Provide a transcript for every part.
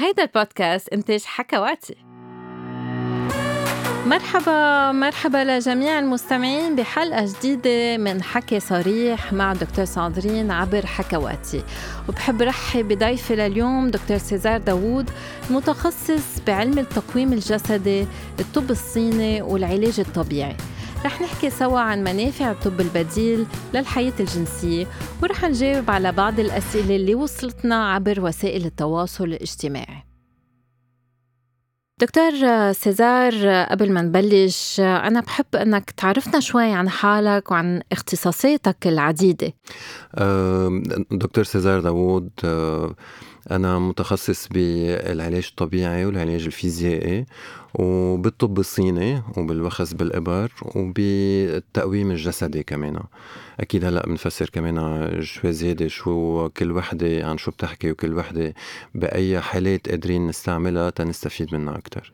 هيدا البودكاست إنتاج حكواتي. مرحبا مرحبا لجميع المستمعين بحلقة جديدة من حكي صريح مع دكتور ساندرين عبر حكواتي. وبحب رحب بضيفي لليوم دكتور سيزار داوود متخصص بعلم التقويم الجسدي الطب الصيني والعلاج الطبيعي. رح نحكي سوا عن منافع الطب البديل للحياة الجنسية ورح نجاوب على بعض الأسئلة اللي وصلتنا عبر وسائل التواصل الاجتماعي. دكتور سيزار قبل ما نبلش أنا بحب أنك تعرفنا شوي عن حالك وعن اختصاصاتك العديدة. دكتور سيزار داوود أنا متخصص بالعلاج الطبيعي والعلاج الفيزيائي وبالطب الصيني وبالوخز بالإبر وبالتقويم الجسدي كمان. أكيد هلأ بنفسر كمان شوي زيادة شو كل وحدة عن شو بتحكي وكل وحدة بأي حالات قادرين نستعملها تنستفيد منها أكتر.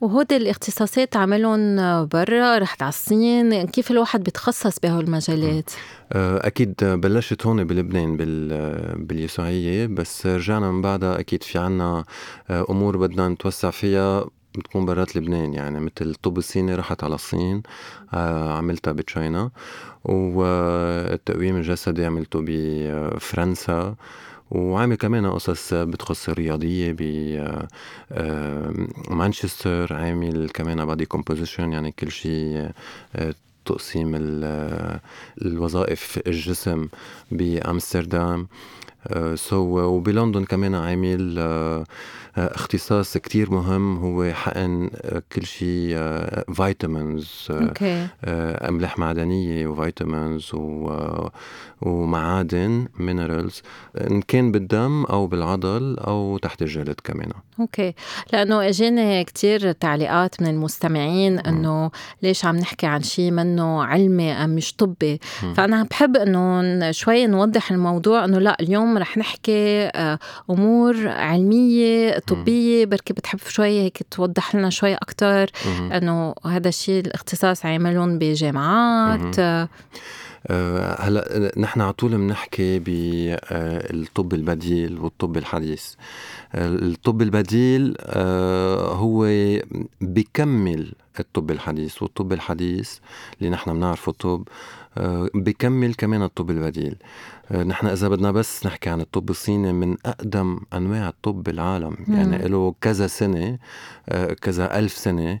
وهود الاختصاصات عملهم برا رحت على الصين. كيف الواحد بيتخصص بهول المجالات؟ أه، أكيد بلشت هون بلبنان باليسوعية بس رجعنا من بعدها أكيد في عنا أه، أمور بدنا نتوسع فيها. بتكون برات لبنان يعني مثل الطب الصيني رحت على الصين أه، عملتها ب China. والتقويم الجسدي عملته بفرنسا. وعامل كمان قصص بتخص الرياضية بمانشستر عامل كمان body composition يعني كل شيء تقسيم الوظائف الجسم بأمستردام. so وبلندن كمان عامل اختصاص كتير مهم. هو حقن كل شيء vitamins أملاح معدنية و vitamins ومعادن minerals إن كان بالدم أو بالعضل أو تحت الجلد كمان. okay. لأنه إجاني كتير تعليقات من المستمعين إنه ليش عم نحكي عن شيء منه علمي أم مش طبي. فأنا بحب إنه شوي نوضح الموضوع إنه لا اليوم رح نحكي آه، أمور علمية طبية بركي بتحب شوي هيك توضح لنا شوي أكثر إنه هذا الشيء الاختصاص عاملهم بجامعات. آه، هلا نحن على طول بنحكي بالطب البديل والطب الحديث. الطب البديل آه، هو بكمل الطب الحديث والطب الحديث اللي نحن بنعرفه آه، بكمل كمان الطب البديل. نحن إذا بدنا بس نحكي عن الطب الصيني من أقدم أنواع الطب بالعالم. يعني له كذا سنة كذا ألف سنة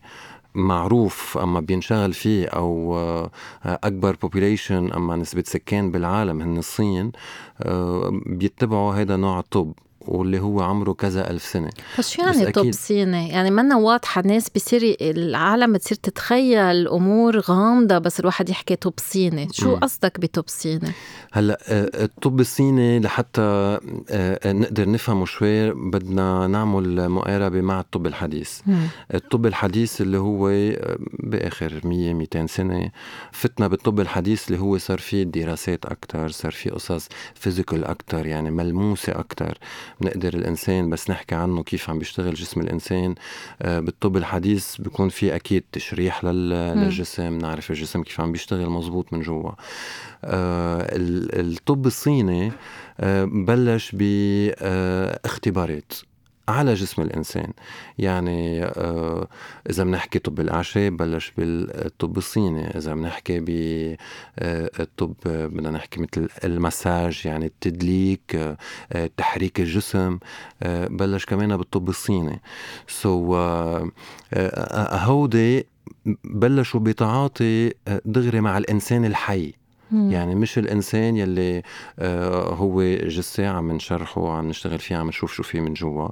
معروف أما بينشغل فيه أو آه، أكبر بوبيليشن أما نسبة سكان بالعالم هن الصين آه، بيتبعوا هذا نوع الطب. واللي هو عمره كذا ألف سنة بس شو يعني طب صيني؟ يعني منا واضحة الناس بصير العالم بتصير تتخيل أمور غامضة بس الواحد يحكي طب صيني شو قصدك بطب صيني؟ هلأ آه، الطب الصيني لحتى آه، آه، نقدر نفهمه شوي بدنا نعمل مقاربة مع الطب الحديث مم. الطب الحديث اللي هو بآخر 100 200 سنة فتنا بالطب الحديث اللي هو صار فيه دراسات أكتر صار فيه قصص فيزيكال أكتر يعني ملموسة أكتر بنقدر الإنسان بس نحكي عنه كيف عم بيشتغل جسم الإنسان. آه، بالطب الحديث بيكون في أكيد تشريح للجسم نعرف الجسم كيف عم بيشتغل مزبوط من جوا. آه، الطب الصيني آه، بلش باختبارات. على جسم الإنسان. يعني آه إذا بنحكي طب الأعشاب بلش بالطب الصيني إذا بنحكي بالطب آه بدنا نحكي مثل المساج يعني التدليك آه تحريك الجسم بلش كمان بالطب الصيني. سو so, هودي بلشوا بتعاطي دغري مع الإنسان الحي. يعني مش الإنسان يلي آه هو جثة عم نشرحه عم نشتغل فيه عم نشوف شو فيه من جوا.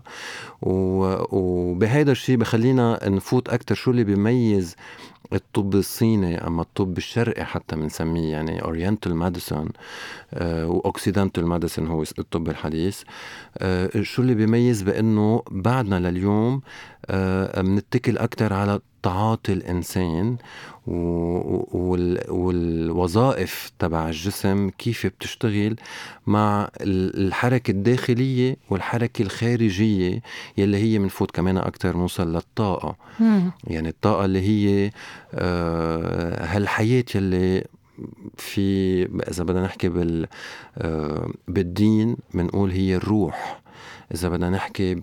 وبهيدا الشيء بخلينا نفوت أكثر شو اللي بيميز الطب الصيني أما الطب الشرقي حتى بنسميه يعني oriental medicine و occidental medicine هو الطب الحديث. آه شو اللي بيميز بأنه بعدنا لليوم آه بنتكل أكثر على تعاطي الإنسان والوظائف تبع الجسم كيف بتشتغل مع الحركة الداخلية والحركة الخارجية يلي هي بنفوت كمان أكتر نوصل للطاقة مم. يعني الطاقة اللي هي آه هالحياة يلي في إذا بدنا نحكي بال آه بالدين بنقول هي الروح إذا بدنا نحكي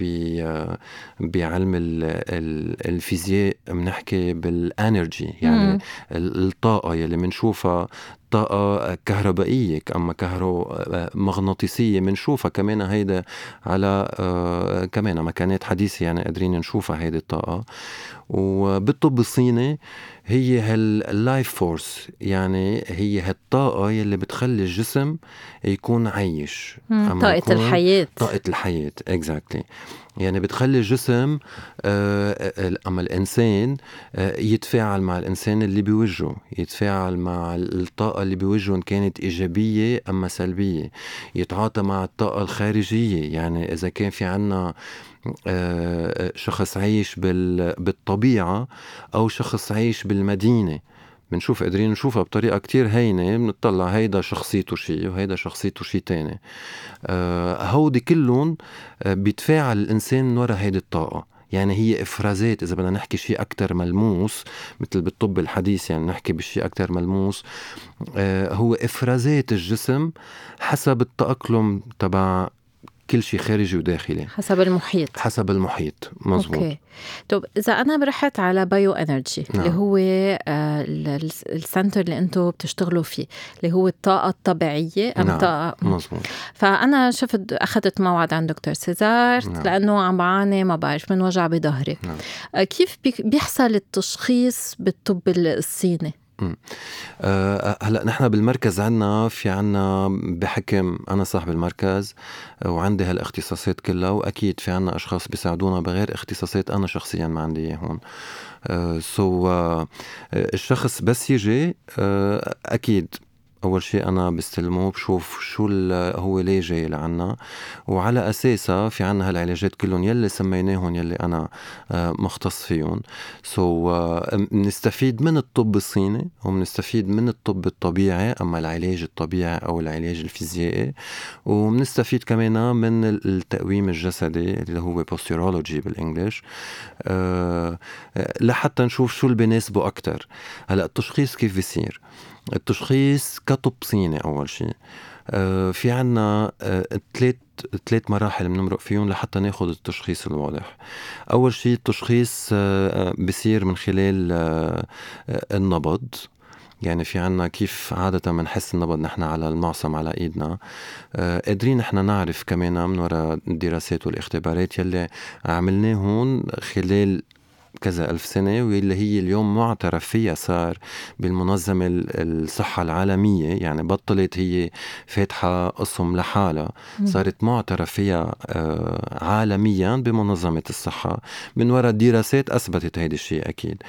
بعلم الفيزياء بنحكي بال energy يعني الطاقة يلي بنشوفها طاقة كهربائية أما كهرومغناطيسية بنشوفها كمان هيدا على آه، كمان مكانات حديثة يعني قادرين نشوفها هيدي الطاقة. وبالطب الصيني هي هال life force يعني هي هالطاقة يلي بتخلي الجسم يكون عايش. طاقة الحياة. طاقة الحياة اكزاكتلي exactly. يعني بتخلي الجسم آه أما الإنسان آه يتفاعل مع الإنسان اللي بوجهه يتفاعل مع الطاقة اللي بوجهه إن كانت إيجابية أما سلبية. يتعاطى مع الطاقة الخارجية يعني إذا كان في عنا آه، شخص عايش بالطبيعة أو شخص عايش بالمدينة. بنشوف قادرين نشوفها بطريقة كتير هينة بنطلع هيدا شخصيته شيء وهيدا شخصيته شيء تاني. آه، هودي كلهم آه، بيتفاعل الإنسان من وراء هيدي الطاقة. يعني هي إفرازات إذا بدنا نحكي شيء أكثر ملموس مثل بالطب الحديث يعني نحكي بشيء أكثر ملموس هو إفرازات الجسم حسب التأقلم تبع كل شيء خارجي وداخلي حسب المحيط حسب المحيط مزبوط أوكي طب إذا أنا رحت على bio energy نعم. اللي هو آه ال center اللي أنتم بتشتغلوا فيه اللي هو الطاقة الطبيعية أم نعم. طاقة مزبوط فأنا شفت أخذت موعد عند دكتور سيزار نعم. لأنه عم بعاني ما بعرف من وجع بظهري نعم. آه كيف بيحصل التشخيص بالطب الصيني أه هلا نحن بالمركز عنا في عنا بحكم أنا صاحب المركز وعندي هالاختصاصات كلها وأكيد في عنا أشخاص بيساعدونا بغير اختصاصات أنا شخصيا ما عندي so أه so, أه الشخص بس يجي أه أكيد أول شيء أنا بستلمه بشوف شو هو ليه جاي لعنا. وعلى اساسها في عنا هالعلاجات كلهم يلي سميناهم يلي أنا آه، مختص فيهم. so so, بنستفيد من الطب الصيني وبنستفيد من الطب الطبيعي أما العلاج الطبيعي أو العلاج الفيزيائي. وبنستفيد كمان من التقويم الجسدي اللي هو بوستيرولوجي بالانجلش أه لحتى نشوف شو اللي بيناسبه أكثر هلأ التشخيص كيف بيصير؟ التشخيص كطب صيني أول شيء آه، في عنا ثلاث آه، ثلاث مراحل بنمرق فيهم لحتى ناخذ التشخيص الواضح. أول شيء التشخيص آه، بصير من خلال النبض. يعني في عنا كيف عادة بنحس النبض نحن على المعصم على إيدنا. قادرين نحن نعرف كمان من وراء الدراسات والاختبارات يلي عملناهم خلال كذا ألف سنة واللي هي اليوم معترف فيها صار بالمنظمة الصحة العالمية. يعني بطلت هي فاتحة قسم لحالها. صارت معترف فيها آه، عالميا بمنظمة الصحة. من وراء دراسات أثبتت هيدا الشيء أكيد.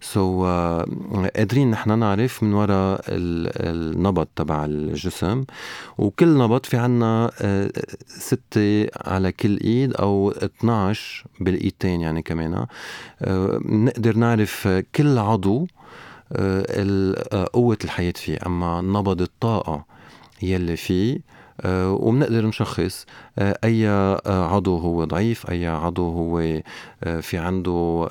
سو so, uh, قادرين نحن نعرف من وراء النبض تبع الجسم. وكل نبض في عنا uh, ستة على كل إيد أو 12 بالإيدتين يعني كمان. نقدر نعرف كل عضو آه، آه، قوة الحياة فيه أما نبض الطاقة يلي فيه آه، وبنقدر نشخص أي عضو هو ضعيف أي عضو هو في عنده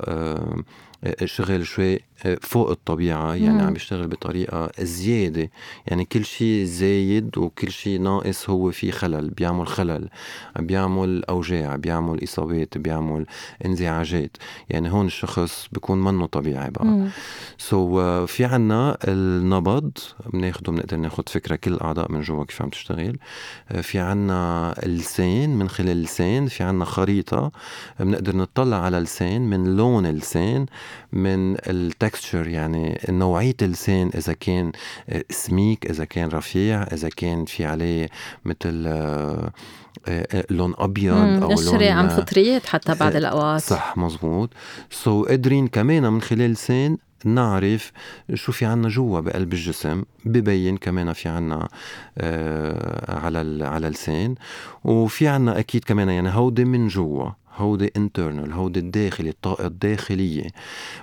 شغل شوي فوق الطبيعة يعني مم. عم يشتغل بطريقة زيادة. يعني كل شيء زايد وكل شيء ناقص هو في خلل بيعمل خلل بيعمل أوجاع بيعمل إصابات بيعمل انزعاجات. يعني هون الشخص بيكون منه طبيعي بقى. سو so, uh, في عنا النبض بناخده بنقدر ناخد فكرة كل الأعضاء من جوا كيف عم تشتغل. uh, في عنا اللسان من خلال اللسان في عنا خريطة بنقدر نطلع على اللسان من لون اللسان من التك التكستشر يعني نوعية اللسان إذا كان آه، سميك إذا كان رفيع إذا كان في عليه مثل آه، آه، لون أبيض أو لون عم فطريات حتى بعض الأوقات. صح مزبوط سو so, قادرين كمان من خلال لسان نعرف شو في عنا جوا بقلب الجسم ببين كمان في عنا آه على على اللسان وفي عنا أكيد كمان يعني هودي من جوا هودي انترنال هودي الداخلي الطاقة الداخلية.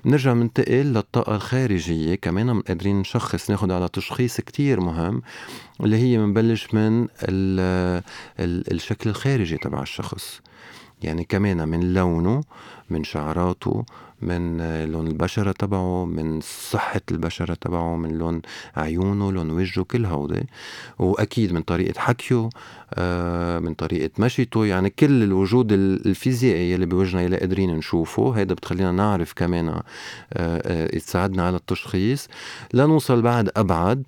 بنرجع ننتقل للطاقة الخارجية. كمان قادرين نشخص ناخد على تشخيص كتير مهم اللي هي بنبلش من ال ال الشكل الخارجي تبع الشخص. يعني كمان من لونه من شعراته من لون البشرة تبعه من صحة البشرة تبعه من لون عيونه لون وجهه كل هودي. وأكيد من طريقة حكيه آه، من طريقة مشيته. يعني كل الوجود الفيزيائي اللي بوجهنا اللي قادرين نشوفه هيدا بتخلينا نعرف كمان آه، آه، يساعدنا على التشخيص. لنوصل بعد أبعد.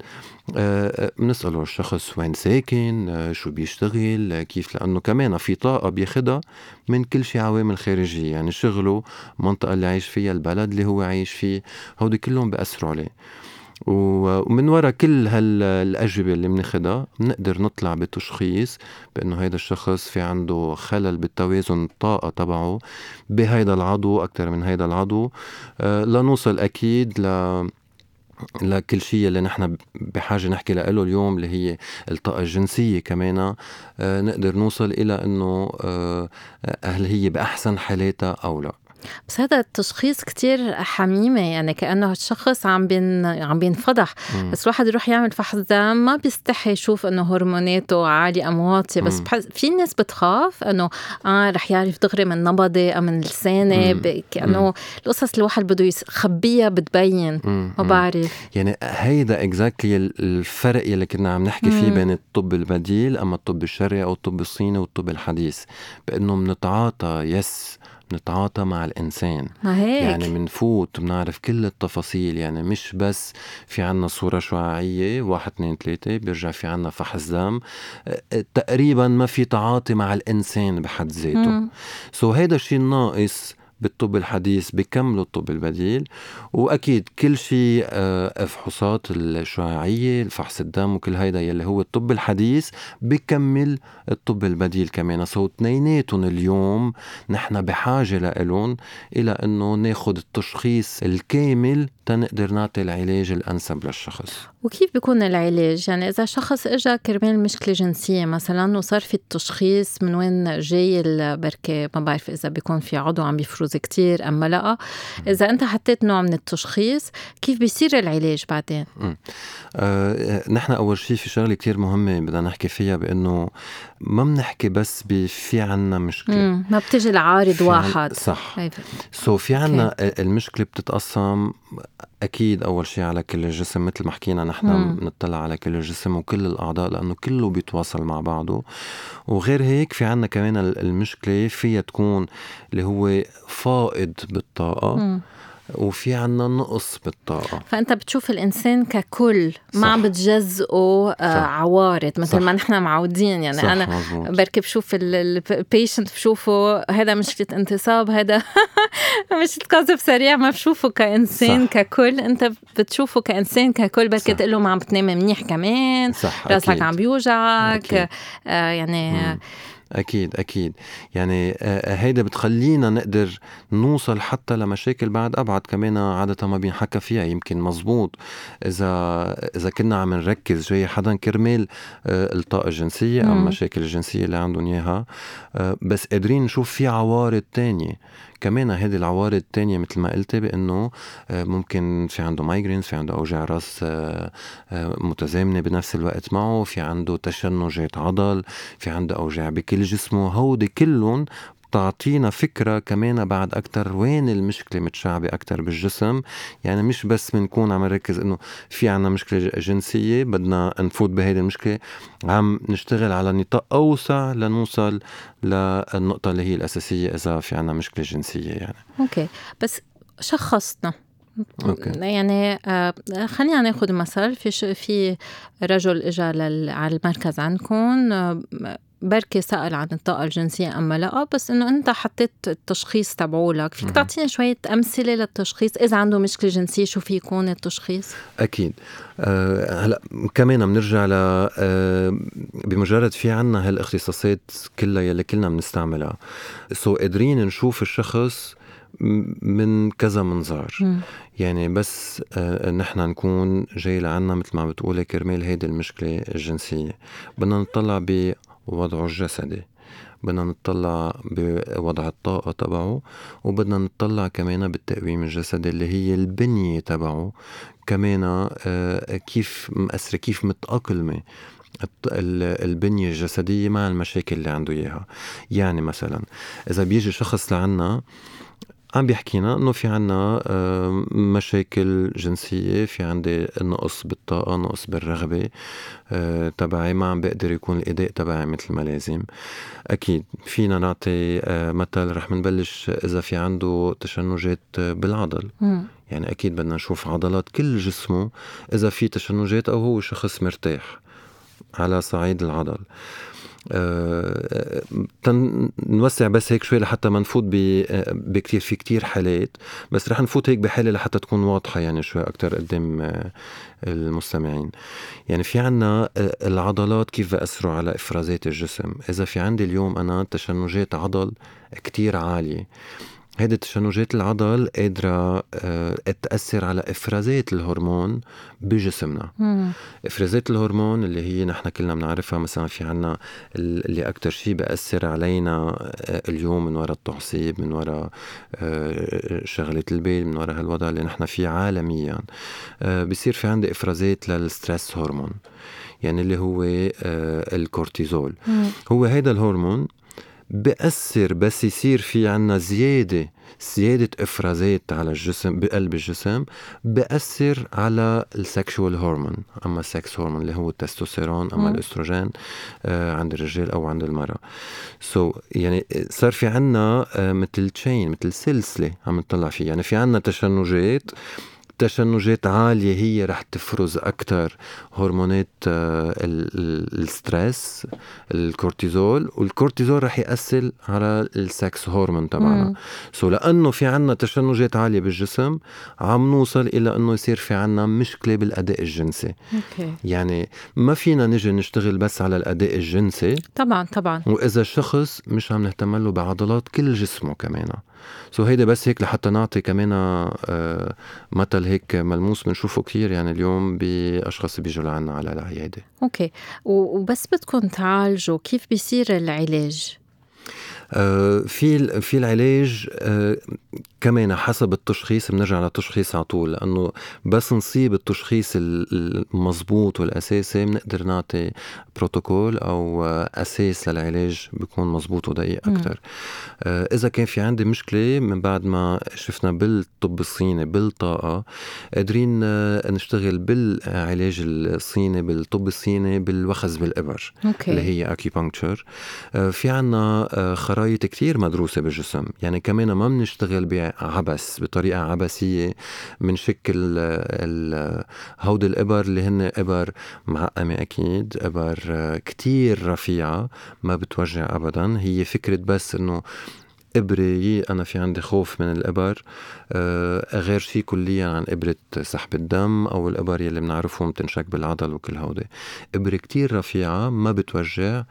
بنسأله الشخص وين ساكن شو بيشتغل كيف لأنه كمان في طاقة بياخدها من كل شيء عوامل خارجية. يعني شغله المنطقة اللي عايش فيها البلد اللي هو عايش فيه هودي كلهم بأثروا عليه. ومن وراء كل هالأجوبة اللي بناخدها بنقدر نطلع بتشخيص بأنه هيدا الشخص في عنده خلل بالتوازن الطاقة تبعه بهيدا العضو أكثر من هيدا العضو. آه، لنوصل أكيد ل لكل شيء اللي نحن بحاجة نحكي له اليوم اللي هي الطاقة الجنسية كمان آه، نقدر نوصل إلى إنه آه، هل هي بأحسن حالاتها أو لا. بس هذا التشخيص كتير حميمة يعني كأنه الشخص عم بين عم بينفضح. بس الواحد يروح يعمل فحص دم ما بيستحي يشوف إنه هرموناته عالية ام واطية بس بحس في ناس بتخاف إنه آه رح يعرف دغري من نبضي أو من لساني كأنه القصص الواحد بده يخبيها بتبين. ما بعرف. يعني هيدا exactly الفرق اللي كنا عم نحكي فيه بين الطب البديل أما الطب الشرقي أو الطب الصيني والطب الحديث. بإنه بنتعاطى يس نتعاطى مع الإنسان. ما هيك. يعني منفوت بنعرف كل التفاصيل. يعني مش بس في عنا صورة شعاعية واحد اثنين ثلاثة بيرجع في عنا فحص دم. تقريبا ما في تعاطي مع الإنسان بحد ذاته. سو so هيدا الشيء الناقص بالطب الحديث بيكملوا الطب البديل وأكيد كل شيء آه، فحوصات الشعاعية الفحص الدم وكل هيدا يلي هو الطب الحديث بكمل الطب البديل كمان. سو اثنيناتهم اليوم نحن بحاجة لهم إلى إنه ناخذ التشخيص الكامل تنقدر نعطي العلاج الأنسب للشخص. وكيف بيكون العلاج؟ يعني إذا شخص إجا كرمال مشكلة جنسية مثلا وصار في التشخيص من وين جاي البركة؟ ما بعرف إذا بيكون في عضو عم بيفرز كتير أم لا. إذا أنت حطيت نوع من التشخيص كيف بيصير العلاج بعدين؟ آه، نحن أول شيء في شغلة كتير مهمة بدنا نحكي فيها بأنه ما بنحكي بس في عنا مشكلة. مم. ما بتجي العارض واحد. صح. سو so في عنا المشكلة بتتقسم أكيد أول شيء على كل الجسم مثل ما حكينا نحن بنطلع على كل الجسم وكل الأعضاء لأنه كله بيتواصل مع بعضه. وغير هيك في عنا كمان المشكلة فيها تكون اللي هو فائض بالطاقة. مم. وفي عنا نقص بالطاقة. فأنت بتشوف الإنسان ككل ما عم بتجزئه آه عوارض مثل ما نحن معودين. يعني صح أنا. بركي بشوف البيشنت بشوفه هذا مشكلة انتصاب هذا مشكلة قذف سريع ما بشوفه كإنسان صح. ككل. أنت بتشوفه كإنسان ككل بركي تقول له ما عم بتنام منيح كمان. صح راسك عم بيوجعك. آه يعني مم. أكيد أكيد. يعني آه، هيدا بتخلينا نقدر نوصل حتى لمشاكل بعد أبعد. كمان عادة ما بينحكى فيها يمكن مزبوط. إذا إذا كنا عم نركز جاي حدا كرمال آه، الطاقه الجنسيه أو المشاكل الجنسيه اللي عندهم إياها آه، بس قادرين نشوف في عوارض تانية. كمان هذه العوارض التانية مثل ما قلتي بأنه آه، ممكن في عنده مايجرينز في عنده أوجاع رأس آه، آه، متزامنة بنفس الوقت معه في عنده تشنجات عضل في عنده أوجاع بكل جسمه. هودي كلهم تعطينا فكرة كمان بعد أكتر. وين المشكلة متشعبة أكتر بالجسم؟ يعني مش بس بنكون عم نركز إنه في عنا مشكلة جنسية بدنا نفوت بهيدي المشكلة عم نشتغل على نطاق أوسع لنوصل للنقطة اللي هي الأساسية إذا في عنا مشكلة جنسية يعني. okay. بس شخصنا. okay. يعني آه خلينا ناخذ مثل. في في رجل اجى على المركز عندكم آه بركي سأل عن الطاقة الجنسية أما لا؟ بس إنه أنت حطيت التشخيص تبعولك. فيك تعطينا شوية أمثلة للتشخيص؟ إذا عنده مشكلة جنسية شو في يكون التشخيص؟ أكيد. أه هلأ كمان بنرجع ل أه بمجرد في عنا هالاختصاصات كلها يلي كلنا بنستعملها. سو قادرين نشوف الشخص من كذا منظار. م. يعني بس آه نحن نكون جاي لعنا مثل ما بتقولي كرمال هيدي المشكلة الجنسية. بدنا نطلع ووضعه الجسدي. بدنا نطلع بوضع الطاقة تبعه وبدنا نطلع كمان بالتقويم الجسدي اللي هي البنية تبعه. كمان آه، كيف مأثرة كيف متأقلمة البنية الجسدية مع المشاكل اللي عنده إياها. يعني مثلا إذا بيجي شخص لعنا عم بيحكينا إنه في عنا مشاكل جنسية في عندي نقص بالطاقة نقص بالرغبة آه، تبعي ما عم بقدر يكون الإداء تبعي مثل ما لازم. أكيد فينا نعطي آه، مثل رح نبلش إذا في عنده تشنجات بالعضل. يعني أكيد بدنا نشوف عضلات كل جسمه إذا في تشنجات أو هو شخص مرتاح على صعيد العضل. آه، نوسع بس هيك شوي لحتى ما نفوت بكثير في كتير حالات بس رح نفوت هيك بحالة لحتى تكون واضحة يعني شوي أكتر قدام آه، المستمعين. يعني في عنا آه، العضلات كيف بأثروا على إفرازات الجسم؟ إذا في عندي اليوم أنا تشنجات عضل كتير عالية هيدي تشنجات العضل قادرة آه، تأثر على إفرازات الهرمون بجسمنا مم. إفرازات الهرمون اللي هي نحن كلنا بنعرفها مثلا في عنا اللي أكتر شيء بأثر علينا آه، اليوم من وراء التعصيب من وراء آه، شغلة البال من وراء هالوضع اللي نحن فيه عالميا بصير في عندي إفرازات لل stress hormone يعني اللي هو الكورتيزول مم. هو هيدا الهرمون بأثر بس يصير في عنا زيادة زيادة إفرازات على الجسم بقلب الجسم بأثر على ال sexual hormone أما ال sex hormone اللي هو التستوستيرون أما الأستروجين آه عند الرجال أو عند المرأة. so so, يعني صار في عنا آه مثل chain مثل سلسلة عم نطلع فيه يعني في عنا تشنجات تشنجات عالية هي رح تفرز أكثر هرمونات آه، ال stress الكورتيزول والكورتيزول رح يأثر على ال sex hormone تبعنا. so لأنه في عنا تشنجات عالية بالجسم عم نوصل إلى أنه يصير في عنا مشكلة بالأداء الجنسي. okay. يعني ما فينا نجي نشتغل بس على الأداء الجنسي. طبعا طبعا. وإذا شخص مش عم نهتم له بعضلات كل جسمه كمان. so هيدا بس هيك لحتى نعطي كمان آه، مثل هيك ملموس بنشوفه كثير يعني اليوم بأشخاص بيجوا لعنا على العياده okay. وبس بدكم تعالجوا كيف بيصير العلاج؟ في في العلاج آه، كمان حسب التشخيص بنرجع للتشخيص على طول لأنه بس نصيب التشخيص المضبوط والأساسي بنقدر نعطي بروتوكول أو أساس للعلاج بيكون مضبوط ودقيق أكثر آه، إذا كان في عندي مشكلة من بعد ما شفنا بالطب الصيني بالطاقة قادرين نشتغل بالعلاج الصيني بالطب الصيني بالوخز بالإبر okay. اللي هي acupuncture في عنا خرايط كتير مدروسة بالجسم يعني كمان ما بنشتغل عبس بطريقة عبثية من شكل هود الإبر اللي هن إبر معقمة أكيد إبر كتير رفيعة ما بتوجع ابدا. هي فكرة بس إنه إبرة أنا في عندي خوف من الإبر. آه غير شيء كليا عن إبرة سحب الدم أو الإبر يلي بنعرفهم تنشك بالعضل وكل هودي. إبرة كتير رفيعة ما بتوجع.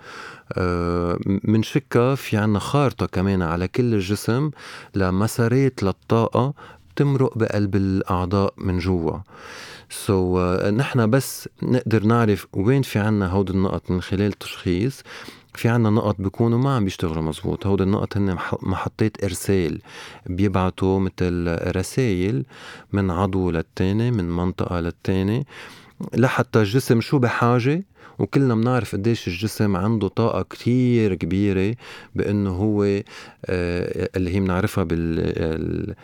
آه من شكا في عنا خارطة كمان على كل الجسم لمسارات للطاقة بتمرق بقلب الأعضاء من جوا. سو so, uh, نحن بس نقدر نعرف وين في عنا هود النقط من خلال تشخيص. في عنا نقط بيكونوا ما عم بيشتغلوا مزبوط. هود النقط هن محطات إرسال بيبعتوا مثل رسائل من عضو للتاني من منطقة للتاني. لحتى الجسم شو بحاجة وكلنا بنعرف قديش الجسم عنده طاقة كتير كبيرة بأنه هو آه، اللي هي بنعرفها بال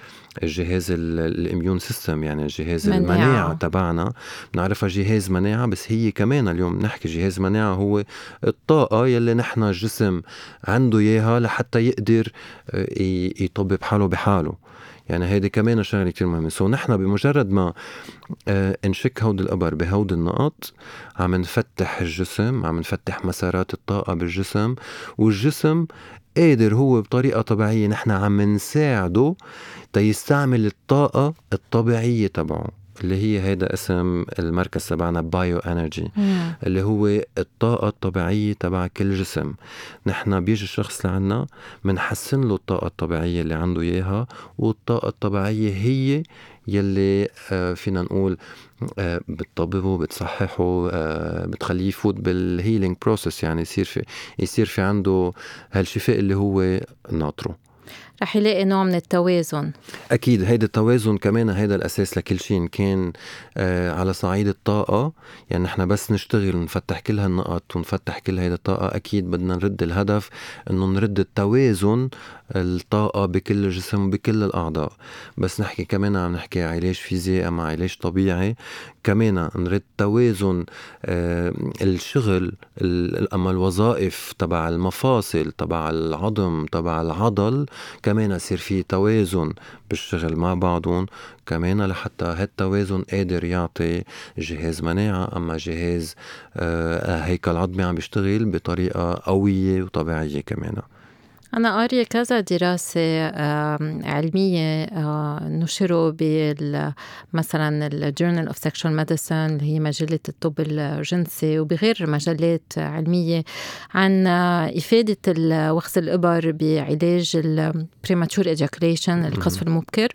الجهاز الإميون سيستم يعني الجهاز مناعة. المناعة تبعنا بنعرفها جهاز مناعة بس هي كمان اليوم نحكي جهاز مناعة هو الطاقة يلي نحن الجسم عنده إياها لحتى يقدر آه، يطبب حاله بحاله يعني هيدي كمان شغلة كثير مهمة. so نحن بمجرد ما آه نشك هود الأبر بهود النقط عم نفتح الجسم عم نفتح مسارات الطاقة بالجسم والجسم قادر هو بطريقة طبيعية نحن عم نساعده تيستعمل الطاقة الطبيعية تبعه. اللي هي هيدا اسم المركز تبعنا Bio Energy اللي هو الطاقة الطبيعية تبع كل جسم. نحن بيجي الشخص لعنا بنحسن له الطاقة الطبيعية اللي عنده إياها والطاقة الطبيعية هي يلي آه، فينا نقول آه، بتطببه بتصححه آه، بتخليه يفوت بال healing process يعني يصير في يصير في عنده هالشفاء اللي هو ناطره. رح يلاقي نوع من التوازن. أكيد هيدا التوازن كمان هيدا الأساس لكل شيء إن كان آه على صعيد الطاقة. يعني نحن بس نشتغل ونفتح كل هالنقط ونفتح كل هيدا الطاقة. أكيد بدنا نرد الهدف إنه نرد التوازن الطاقة بكل الجسم وبكل الأعضاء. بس نحكي كمان عم نحكي علاج فيزيائي اما علاج طبيعي. كمان نرد توازن آه الشغل أما الوظائف تبع المفاصل تبع العظم تبع العضل كمان يصير في توازن بالشغل مع بعضهم كمان لحتى هالتوازن قادر يعطي جهاز مناعة. أما جهاز آه هيكل عظمي عم بيشتغل بطريقة قوية وطبيعية كمان. أنا قارية كذا دراسة علمية آه، نشروا بال مثلا ال Journal of Sexual Medicine اللي هي مجلة الطب الجنسي وبغير مجلات علمية عن إفادة وخز الإبر بعلاج ال premature ejaculation القذف المبكر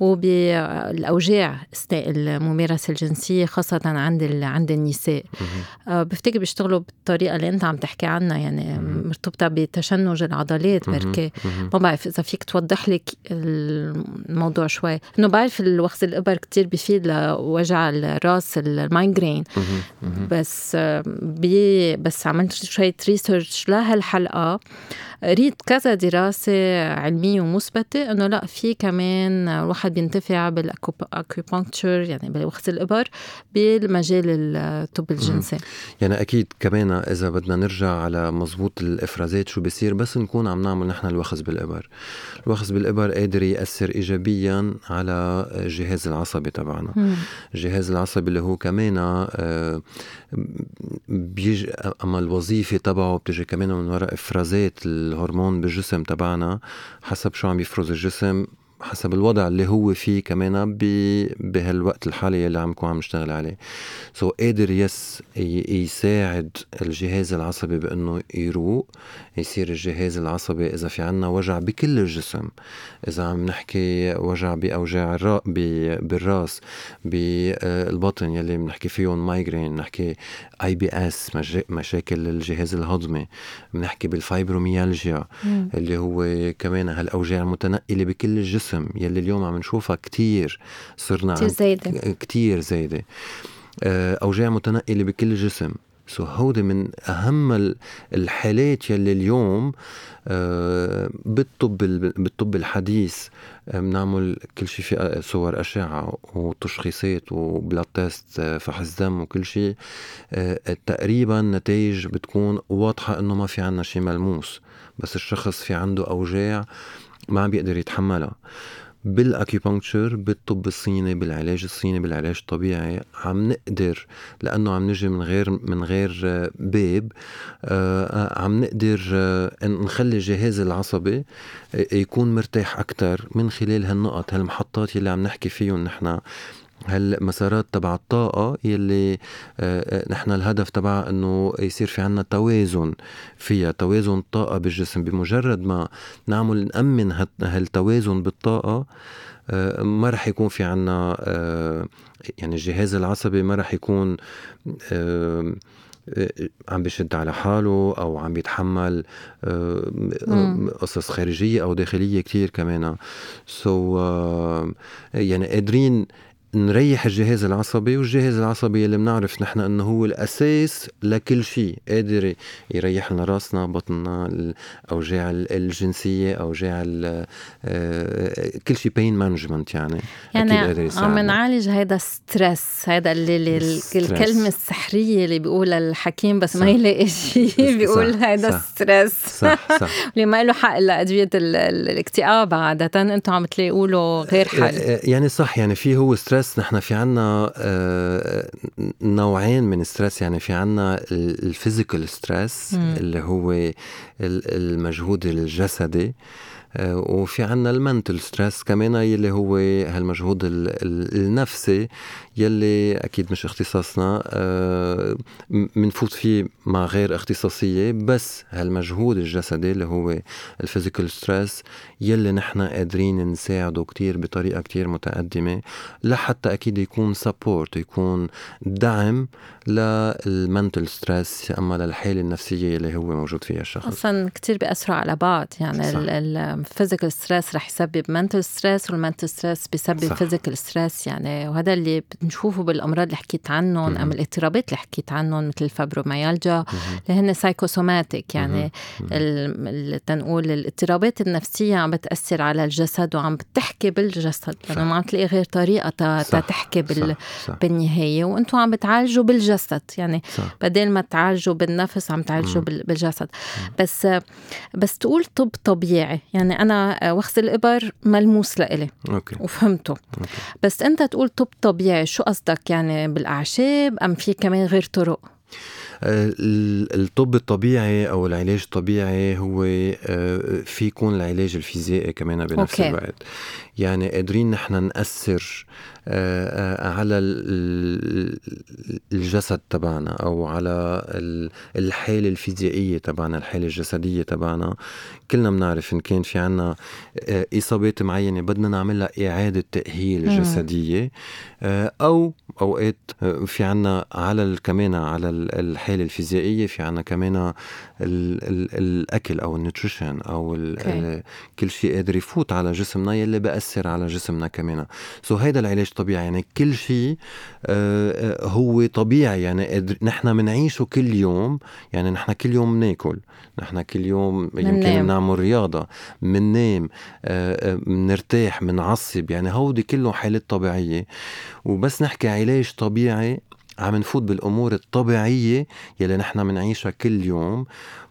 وبالأوجاع أثناء الممارسة الجنسية خاصة عند عند النساء. آه، بفتكر بيشتغلوا بالطريقة اللي أنت عم تحكي عنها يعني مرتبطة بتشنج العضلات الحالات بركي ما بعرف إذا فيك توضح لك الموضوع شوي. انه بعرف الوخز الابر كتير بفيد لوجع الرأس ال migraine بس بي بس عملت شوية research لهالحلقة. قريت كذا دراسة علمية ومثبتة إنه لا في كمان الواحد بينتفع بال acupuncture يعني بوخز الإبر بالمجال الطب الجنسي. يعني أكيد كمان إذا بدنا نرجع على مزبوط الإفرازات شو بصير بس نكون عم نعمل نحن الوخز بالإبر. الوخز بالإبر قادر يأثر إيجابيا على الجهاز العصبي تبعنا. الجهاز العصبي اللي هو كمان آه، بيجي أما الوظيفة تبعه بتجي كمان من وراء إفرازات الهرمون بالجسم تبعنا حسب شو عم يفرز الجسم حسب الوضع اللي هو فيه كمان بهالوقت الحالي اللي عم نكون عم نشتغل عليه. so so, قادر يس يساعد الجهاز العصبي بأنه يروق يصير الجهاز العصبي إذا في عنا وجع بكل الجسم. إذا عم نحكي وجع بأوجاع الراء بالرأس بالبطن يلي بنحكي فيهم migraine نحكي IBS مشاكل الجهاز الهضمي. بنحكي بالفايبروميالجيا اللي هو كمان هالأوجاع المتنقلة بكل الجسم. يلي اليوم عم نشوفها كتير صرنا كتير زايدة. كتير زايدة. آه، أوجاع متنقلة بكل الجسم so هودي من أهم الحالات يلي اليوم آه، بالطب بالطب الحديث آه، بنعمل كل شيء في صور أشعة وتشخيصات و blood test فحص دم وكل شيء تقريبا نتائج بتكون واضحة إنه ما في عنا شيء ملموس. بس الشخص في عنده أوجاع ما عم بيقدر يتحملها. بال acupuncture بالطب الصيني بالعلاج الصيني بالعلاج الطبيعي عم نقدر لأنه عم نجي من غير من غير باب آه عم نقدر آه نخلي الجهاز العصبي يكون مرتاح أكثر من خلال هالنقط هالمحطات اللي عم نحكي فيهم نحن. هالمسارات تبع الطاقة يلي آه، آه، نحن الهدف تبعها إنه يصير في عنا توازن فيها توازن طاقة بالجسم. بمجرد ما نعمل نأمن هالتوازن بالطاقة آه، ما رح يكون في عنا يعني الجهاز العصبي ما رح يكون عم بيشد على حاله أو عم بيتحمل قصص خارجية أو داخلية كتير كمان. so so, يعني قادرين نريح الجهاز العصبي والجهاز العصبي اللي بنعرف نحن إنه هو الأساس لكل شيء قادر يريح لنا راسنا بطننا الاوجاع الجنسية أوجاع آه، كل شيء pain management يعني يعني عم نعالج هذا stress هذا اللي, اللي الكلمة السحرية اللي بيقولها الحكيم بس صح. ما يلاقي شيء بيقول هذا stress صح صح اللي ما له حق إلا أدوية الاكتئاب عادة أنتم عم تلاقوا له غير حل. يعني صح يعني في هو stress stress نحن في عنا آه، نوعين من stress يعني في عنا ال physical stress اللي هو المجهود الجسدي وفي عنا ال mental stress كمان يلي هو هالمجهود النفسي يلي أكيد مش اختصاصنا بنفوت آه، فيه مع غير اختصاصية بس هالمجهود الجسدي اللي هو ال physical stress يلي نحن قادرين نساعده كتير بطريقة كتير متقدمة لحتى أكيد يكون support يكون دعم لل mental stress أما للحالة النفسية اللي هو موجود فيها الشخص. أصلا كتير بياثروا على بعض. يعني صح. ال ال physical stress رح يسبب mental stress وال mental stress بيسبب physical stress يعني وهذا اللي بنشوفه بالأمراض اللي حكيت عنهم أم الاضطرابات اللي حكيت عنهم مثل الفبروميالجا اللي هن psychosomatic يعني تنقول الاضطرابات النفسية عم بتأثر على الجسد وعم بتحكي بالجسد. لأنه ما عم تلاقي غير طريقة تحكي بال... بالنهاية. وأنتم عم بتعالجوا بالجسد. يعني بدل ما تعالجوا بالنفس عم تعالجوا بالجسد. بس بس تقول طب طبيعي يعني أنا وخز الإبر ملموس لإلي. okay. وفهمته. okay. بس أنت تقول طب طبيعي شو قصدك؟ يعني بالأعشاب أم في كمان غير طرق؟ الطب الطبيعي أو العلاج الطبيعي هو آه، في يكون العلاج الفيزيائي كمان بنفس أوكي. الوقت. يعني قادرين نحن نأثر آه، آه، على الجسد تبعنا أو على الحالة الفيزيائية تبعنا الحالة الجسدية تبعنا. كلنا بنعرف إن كان في عنا آه، إصابات معينة بدنا نعملها إعادة تأهيل جسدية أو أوقات في عنا على كمان على الحالة الفيزيائية في عنا كمان الأكل أو ال nutrition أو كل شيء قادر يفوت على جسمنا يلي بأثر على جسمنا كمان. so هيدا العلاج طبيعي. يعني كل شيء آه، آه، هو طبيعي. يعني نحن بنعيشه كل يوم. يعني نحن كل يوم بناكل نحن كل يوم يمكن بنعمل رياضة. بننام بنرتاح آه، بنعصب يعني هودي كلهم حالات طبيعية. وبس نحكي علاج طبيعي عم نفوت بالأمور الطبيعية يلي نحن بنعيشها كل يوم.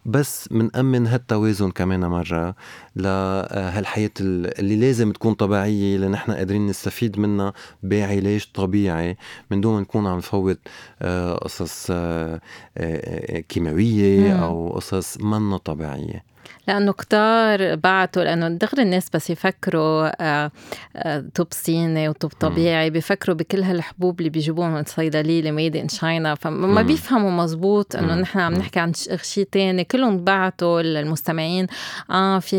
بس منأمن هالتوازن كمان مرة لهالحياة اللي لازم تكون طبيعية اللي نحن قادرين نستفيد منها بعلاج طبيعي. من دون ما نكون عم نفوت آه، قصص آه، آه، كيماوية أو قصص منا طبيعية. لأنه كتار بعتوا لأنه دغري الناس بس يفكروا آه، آه، طب صيني وطب طبيعي بيفكروا بكل هالحبوب اللي بيجيبوها من الصيدليه اللي ميد ان شاينا فما بيفهموا مزبوط إنه نحن عم نحكي عن شيء تاني. كلهم بعتوا المستمعين آه في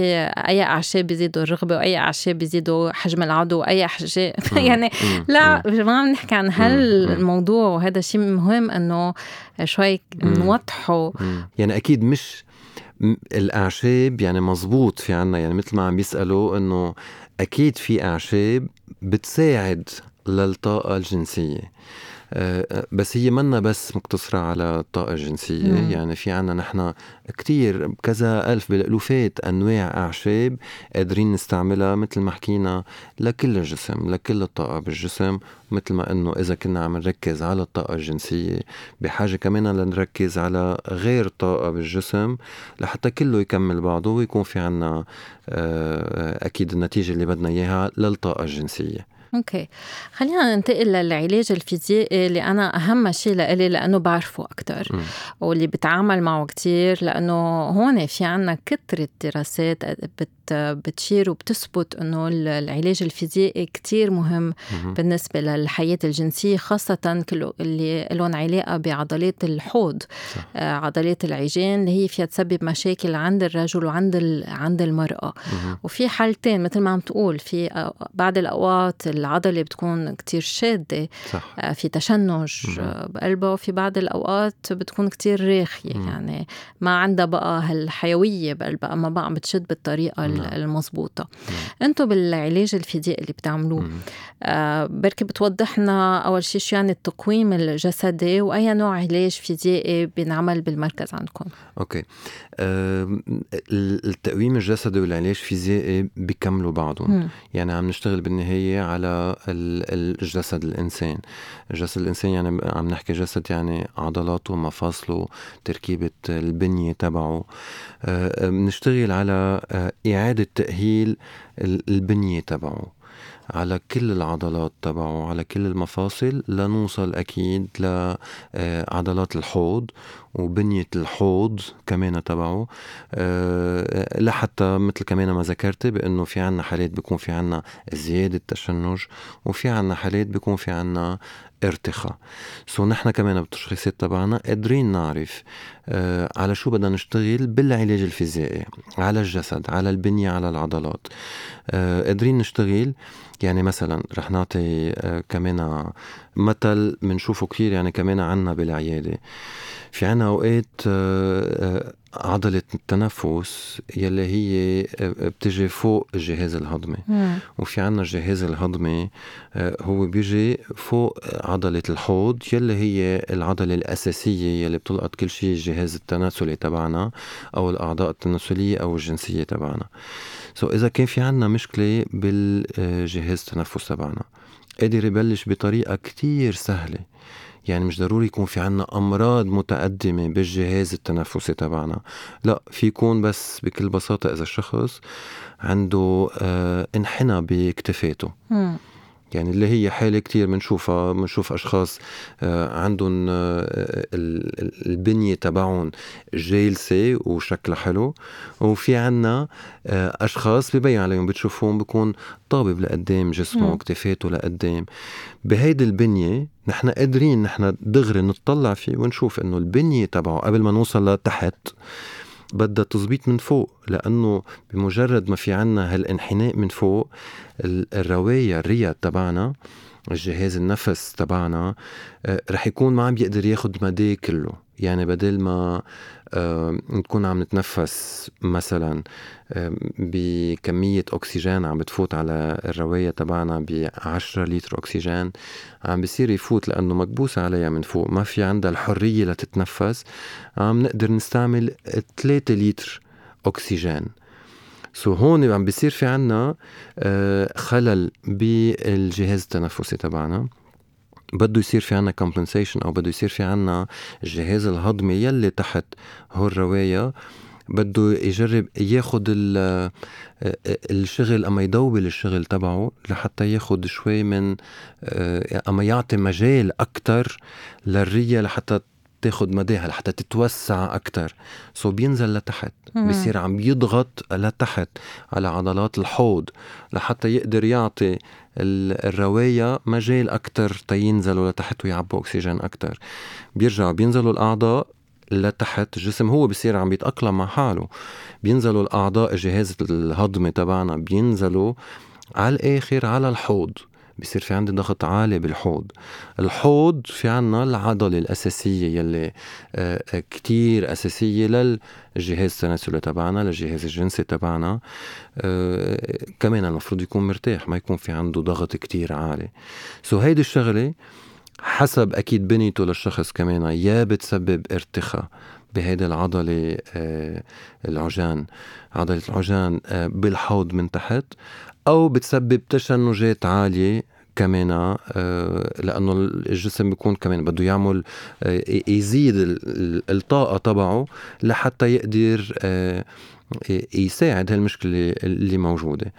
أي أعشاب بيزيدوا الرغبة وأي أعشاب بيزيدوا حجم العضو وأي اعشاب يعني لا ما عم نحكي عن هالموضوع وهذا شيء مهم إنه شوي نوضحه. يعني أكيد مش الأعشاب يعني مزبوط في عنا. يعني مثل ما عم بيسالوا إنه أكيد في أعشاب بتساعد للطاقة الجنسية. بس هي منا بس مقتصرة على الطاقة الجنسية مم. يعني في عنا نحن كتير كذا ألف بالألوفات أنواع أعشاب قادرين نستعملها مثل ما حكينا لكل الجسم لكل الطاقة بالجسم مثل ما إنه إذا كنا عم نركز على الطاقة الجنسية بحاجة كمان لنركز على غير طاقة بالجسم لحتى كله يكمل بعضه ويكون في عنا آه، أكيد النتيجة اللي بدنا إياها للطاقة الجنسية أوكي. خلينا ننتقل للعلاج الفيزيائي اللي أنا أهم شيء لإلي لأنه بعرفه أكثر واللي بتعامل معه كثير لأنه هون في عنا كثره دراسات بت بتشير وبتثبت إنه العلاج الفيزيائي كتير مهم بالنسبة للحياة الجنسية خاصة كل اللي لهم علاقة بعضلات الحوض صح. آه، عضلات العجين اللي هي فيها تسبب مشاكل عند الرجل وعند عند المرأة وفي حالتين مثل ما عم تقول في بعض الأوقات العضلة بتكون كتير شادة صح. آه، في تشنج آه، بقلبها وفي بعض الأوقات بتكون كتير راخية يعني ما عندها بقى هالحيوية بقلبها ما بقى عم بتشد بالطريقة. المضبوطة. أنتم بالعلاج الفيزيائي اللي بتعملوه آه بركي بتوضح لنا أول شيء شو يعني التقويم الجسدي وأي نوع علاج فيزيائي بينعمل بالمركز عندكم؟ أوكي. آه التقويم الجسدي والعلاج الفيزيائي بيكملوا بعضهم. مم. يعني عم نشتغل بالنهاية على الجسد الإنسان. جسد الإنسان يعني عم نحكي جسد يعني عضلاته مفاصله تركيبة البنية تبعه. آه بنشتغل على آه إعادة تأهيل البنية تبعه. على كل العضلات تبعه على كل المفاصل لنوصل أكيد لعضلات الحوض وبنية الحوض كمان تبعه. آه، لحتى مثل كمان ما ذكرت بأنه في عنا حالات بيكون في عنا زيادة تشنج وفي عنا حالات بيكون في عنا ارتخاء. so نحن كمان بالتشخيصات تبعنا قادرين نعرف آه على شو بدنا نشتغل بالعلاج الفيزيائي على الجسد على البنية على العضلات. آه قادرين نشتغل. يعني مثلا رح نعطي آه كمان مثل بنشوفه كثير يعني كمان عنا بالعيادة. في عنا أوقات آه، عضلة التنفس يلي هي بتجي فوق الجهاز الهضمي. مم. وفي عنا الجهاز الهضمي آه، هو بيجي فوق عضلة الحوض يلي هي العضلة الأساسية يلي بتلقط كل شيء الجهاز التناسلي تبعنا أو الأعضاء التناسلية أو الجنسية تبعنا. سو so إذا كان في عنا مشكلة بالجهاز التنفس تبعنا قادر يبلش بطريقة كتير سهلة. يعني مش ضروري يكون في عنا أمراض متقدمة بالجهاز التنفسي تبعنا لا في يكون بس بكل بساطة إذا الشخص عنده آه انحنى بكتفاته. يعني اللي هي حالة كتير بنشوفها بنشوف أشخاص آه، عندهم آه، البنية تبعهم جالسة وشكلها حلو وفي عنا آه، أشخاص ببين عليهم بتشوفوهم بكون طابب لقدام جسمه وكتفاته لقدام. بهيدي البنية نحن قادرين نحن دغري نطلع فيه ونشوف إنه البنية تبعه قبل ما نوصل لتحت بدها تزبيط من فوق لأنه بمجرد ما في عنا هالانحناء من فوق الرواية الريا تبعنا الجهاز النفس تبعنا آه، رح يكون ما عم بيقدر ياخد مداه كله. يعني بدل ما آه، نكون عم نتنفس مثلا آه، بكمية أكسجين عم بتفوت على الرواية تبعنا ب 10 لتر أكسجين عم بصير يفوت لأنه مكبوسة عليها من فوق ما في عندها الحرية لتتنفس. عم نقدر نستعمل 3 لتر أكسجين. سو هون عم بيصير في عنا آه، خلل بالجهاز التنفسي تبعنا. بده يصير في عنا compensation أو بده يصير في عنا الجهاز الهضمي يلي تحت هو الرواية بده يجرب ياخد آه، الشغل أما يدوبل الشغل تبعه لحتى ياخد شوي من آه، أما يعطي مجال أكثر للرية لحتى تاخد مداها لحتى تتوسع أكتر. سو بينزل لتحت. بصير عم يضغط لتحت على عضلات الحوض لحتى يقدر يعطي الرواية مجال أكتر تينزلوا لتحت ويعبوا أكسجين أكتر. بيرجعوا بينزلوا الأعضاء لتحت. الجسم هو بصير عم بيتأقلم مع حاله. بينزلوا الأعضاء الجهاز الهضمي تبعنا بينزلوا على الآخر على الحوض. بصير في عندي ضغط عالي بالحوض. الحوض في عنا العضلة الأساسية يلي آه، آه، كتير أساسية للجهاز التناسلي تبعنا للجهاز الجنسي تبعنا. آه، كمان المفروض يكون مرتاح ما يكون في عنده ضغط كتير عالي. سو هيدي الشغلة حسب أكيد بنيته للشخص كمان يا بتسبب ارتخاء بهيدي العضلة العجان. عضلة العجان بالحوض من تحت. أو بتسبب تشنجات عالية كمان آه، لأنه الجسم بيكون كمان بده يعمل آه، يزيد الطاقه تبعه لحتى يقدر آه، يساعد هالمشكلة اللي موجودة.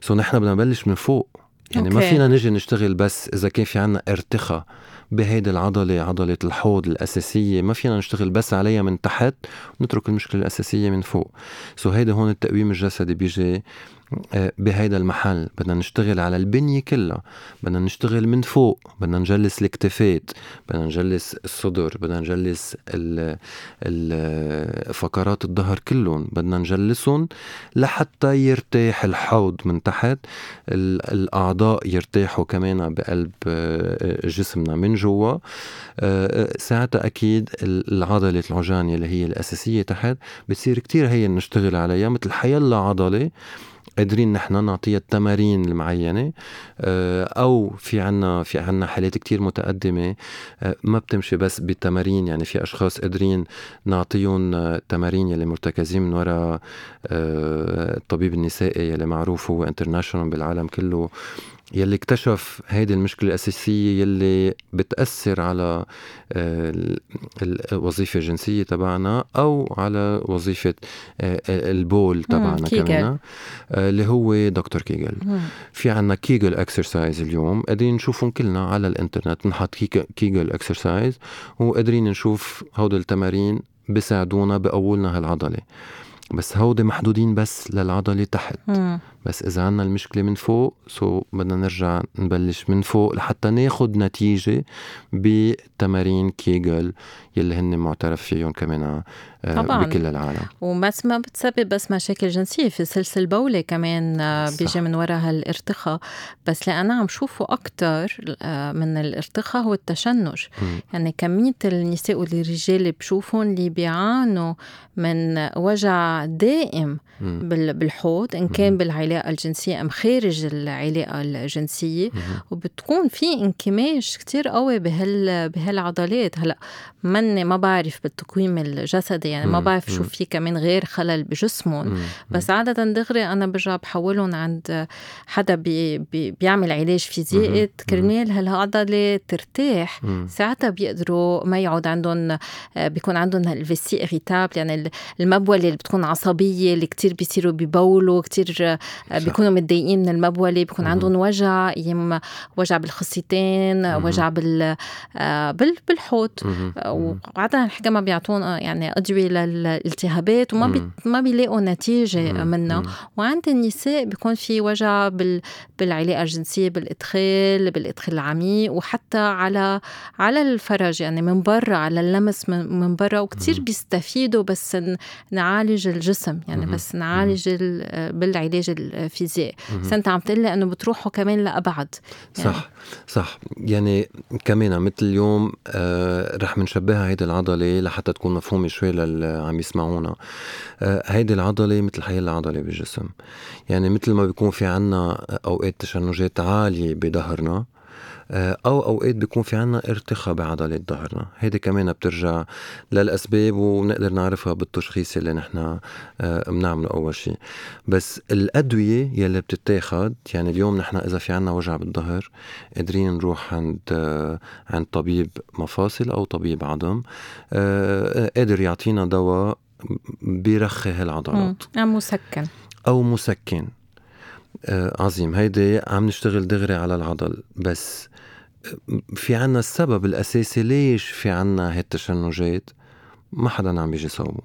so نحن بدنا نبلش من فوق. يعني okay. ما فينا نجي نشتغل بس إذا كان في عنا ارتخاء بهيدي العضلة عضلة الحوض الأساسية. ما فينا نشتغل بس عليها من تحت ونترك المشكلة الأساسية من فوق. سو هيدا هون التقويم الجسدي بيجي بهيدا المحل. بدنا نشتغل على البنية كلها. بدنا نشتغل من فوق. بدنا نجلس الكتفات بدنا نجلس الصدر. بدنا نجلس فقرات الظهر كلهم. بدنا نجلسهم لحتى يرتاح الحوض من تحت. الأعضاء يرتاحوا كمان بقلب آه، جسمنا من جوا. آه، ساعتها أكيد العضلة العجان اللي هي الأساسية تحت بتصير كتير هي نشتغل عليها مثل حيلا عضلة. قادرين نحن نعطيها التمارين المعينة آه، أو في عنا في عنا حالات كتير متقدمة آه، ما بتمشي بس بالتمارين. يعني في أشخاص قادرين نعطيهم آه، تمارين يلي مرتكزين من وراء الطبيب النسائي يلي معروف هو انترناشونال بالعالم كله. يلي اكتشف هيدي المشكلة الأساسية يلي بتأثر على آه، الوظيفة الجنسية تبعنا أو على وظيفة آه، البول تبعنا كمان آه، اللي هو دكتور كيجل. في عنا Kegel exercise اليوم قادرين نشوفهم كلنا على الإنترنت نحط Kegel exercise وقادرين نشوف هودي التمارين بيساعدونا بقوولنا هالعضلة. بس هودي محدودين بس للعضلة تحت. بس إذا عنا المشكلة من فوق so بدنا نرجع نبلش من فوق لحتى ناخد نتيجة بتمارين كيجل يلي هن معترف فيهم كمان آه، طبعا. بكل العالم وبس ما بتسبب بس مشاكل جنسية في سلس بول كمان آه، بيجي من وراء هالارتخاء بس اللي أنا عم شوفه أكثر آه، من الارتخاء هو التشنج م. يعني كمية النساء والرجال اللي بشوفهم اللي بيعانوا من وجع دائم م. بالحوض إن كان بالعلاقه الجنسية أم خارج العلاقة الجنسية. وبتكون في انكماش كتير قوي بهال بهالعضلات. هلأ مني ما بعرف بالتقويم الجسدي يعني ما بعرف شو في كمان غير خلل بجسمهم. بس عادة دغري أنا برجع بحولهم عند حدا بي بي بيعمل علاج فيزيائي كرمال هالعضلة ترتاح. ساعتها بيقدروا ما يعود عندهم بيكون عندهم الفيسي إريتابل يعني المبولة اللي بتكون عصبية اللي كتير بيصيروا ببولوا كتير بيكونوا متضايقين من المبولة بيكون عندهم وجع يم وجع بالخصيتين وجع بال بالحوض وعادة الحكا ما بيعطونا يعني أدوية للالتهابات وما بي ما بيلاقوا نتيجة منها. وعند النساء بيكون في وجع بال بالعلاقة الجنسية بالإدخال بالإدخال العميق وحتى على على الفرج يعني من برا على اللمس من, من برا. وكتير بيستفيدوا بس نعالج الجسم يعني بس نعالج بالعلاج الفيزيائي بس انت عم تقول لي انه بتروحوا كمان لأبعد. يعني صح صح. يعني كمان مثل اليوم آه رح منشبهها هيدي العضلة لحتى تكون مفهومة شوي للي عم يسمعونا. آه هيدي العضلة مثل حي العضلة بالجسم. يعني مثل ما بيكون في عنا أوقات تشنجات عالية بظهرنا أو أوقات بيكون في عنا ارتخاء بعضلة ظهرنا هيدي كمان بترجع للأسباب ونقدر نعرفها بالتشخيص اللي نحن آه، بنعمله أول شيء بس الأدوية يلي بتتاخد يعني اليوم نحن إذا في عنا وجع بالظهر قادرين نروح عند آه، عند طبيب مفاصل أو طبيب عظم قادر يعطينا دواء بيرخي هالعضلات. أم مسكن. أو مسكن. آه عظيم. هيدي عم نشتغل دغري على العضل. بس في عنا السبب الأساسي ليش في عنا هالتشنجات؟ ما حدا عم يجي صوبه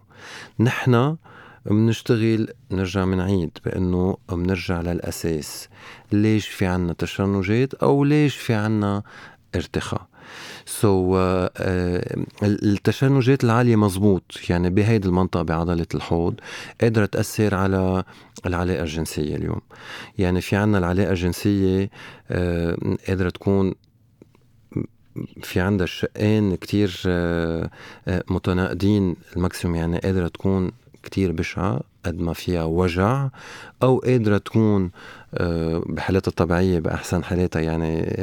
نحن بنشتغل نرجع منعيد بأنه بنرجع للأساس. ليش في عنا تشنجات أو ليش في عنا ارتخاء؟ so so, uh, التشنجات العالية مزبوط. يعني بهيدي المنطقة بعضلة الحوض قادرة تأثر على العلاقة الجنسية اليوم. يعني في عنا العلاقة الجنسية uh, قادرة تكون في عندها الشقين كتير آه، آه، متناقضين. ال maximum يعني قادرة تكون كتير بشعة قد ما فيها وجع أو قادرة تكون آه، بحالاتها الطبيعية بأحسن حالاتها. يعني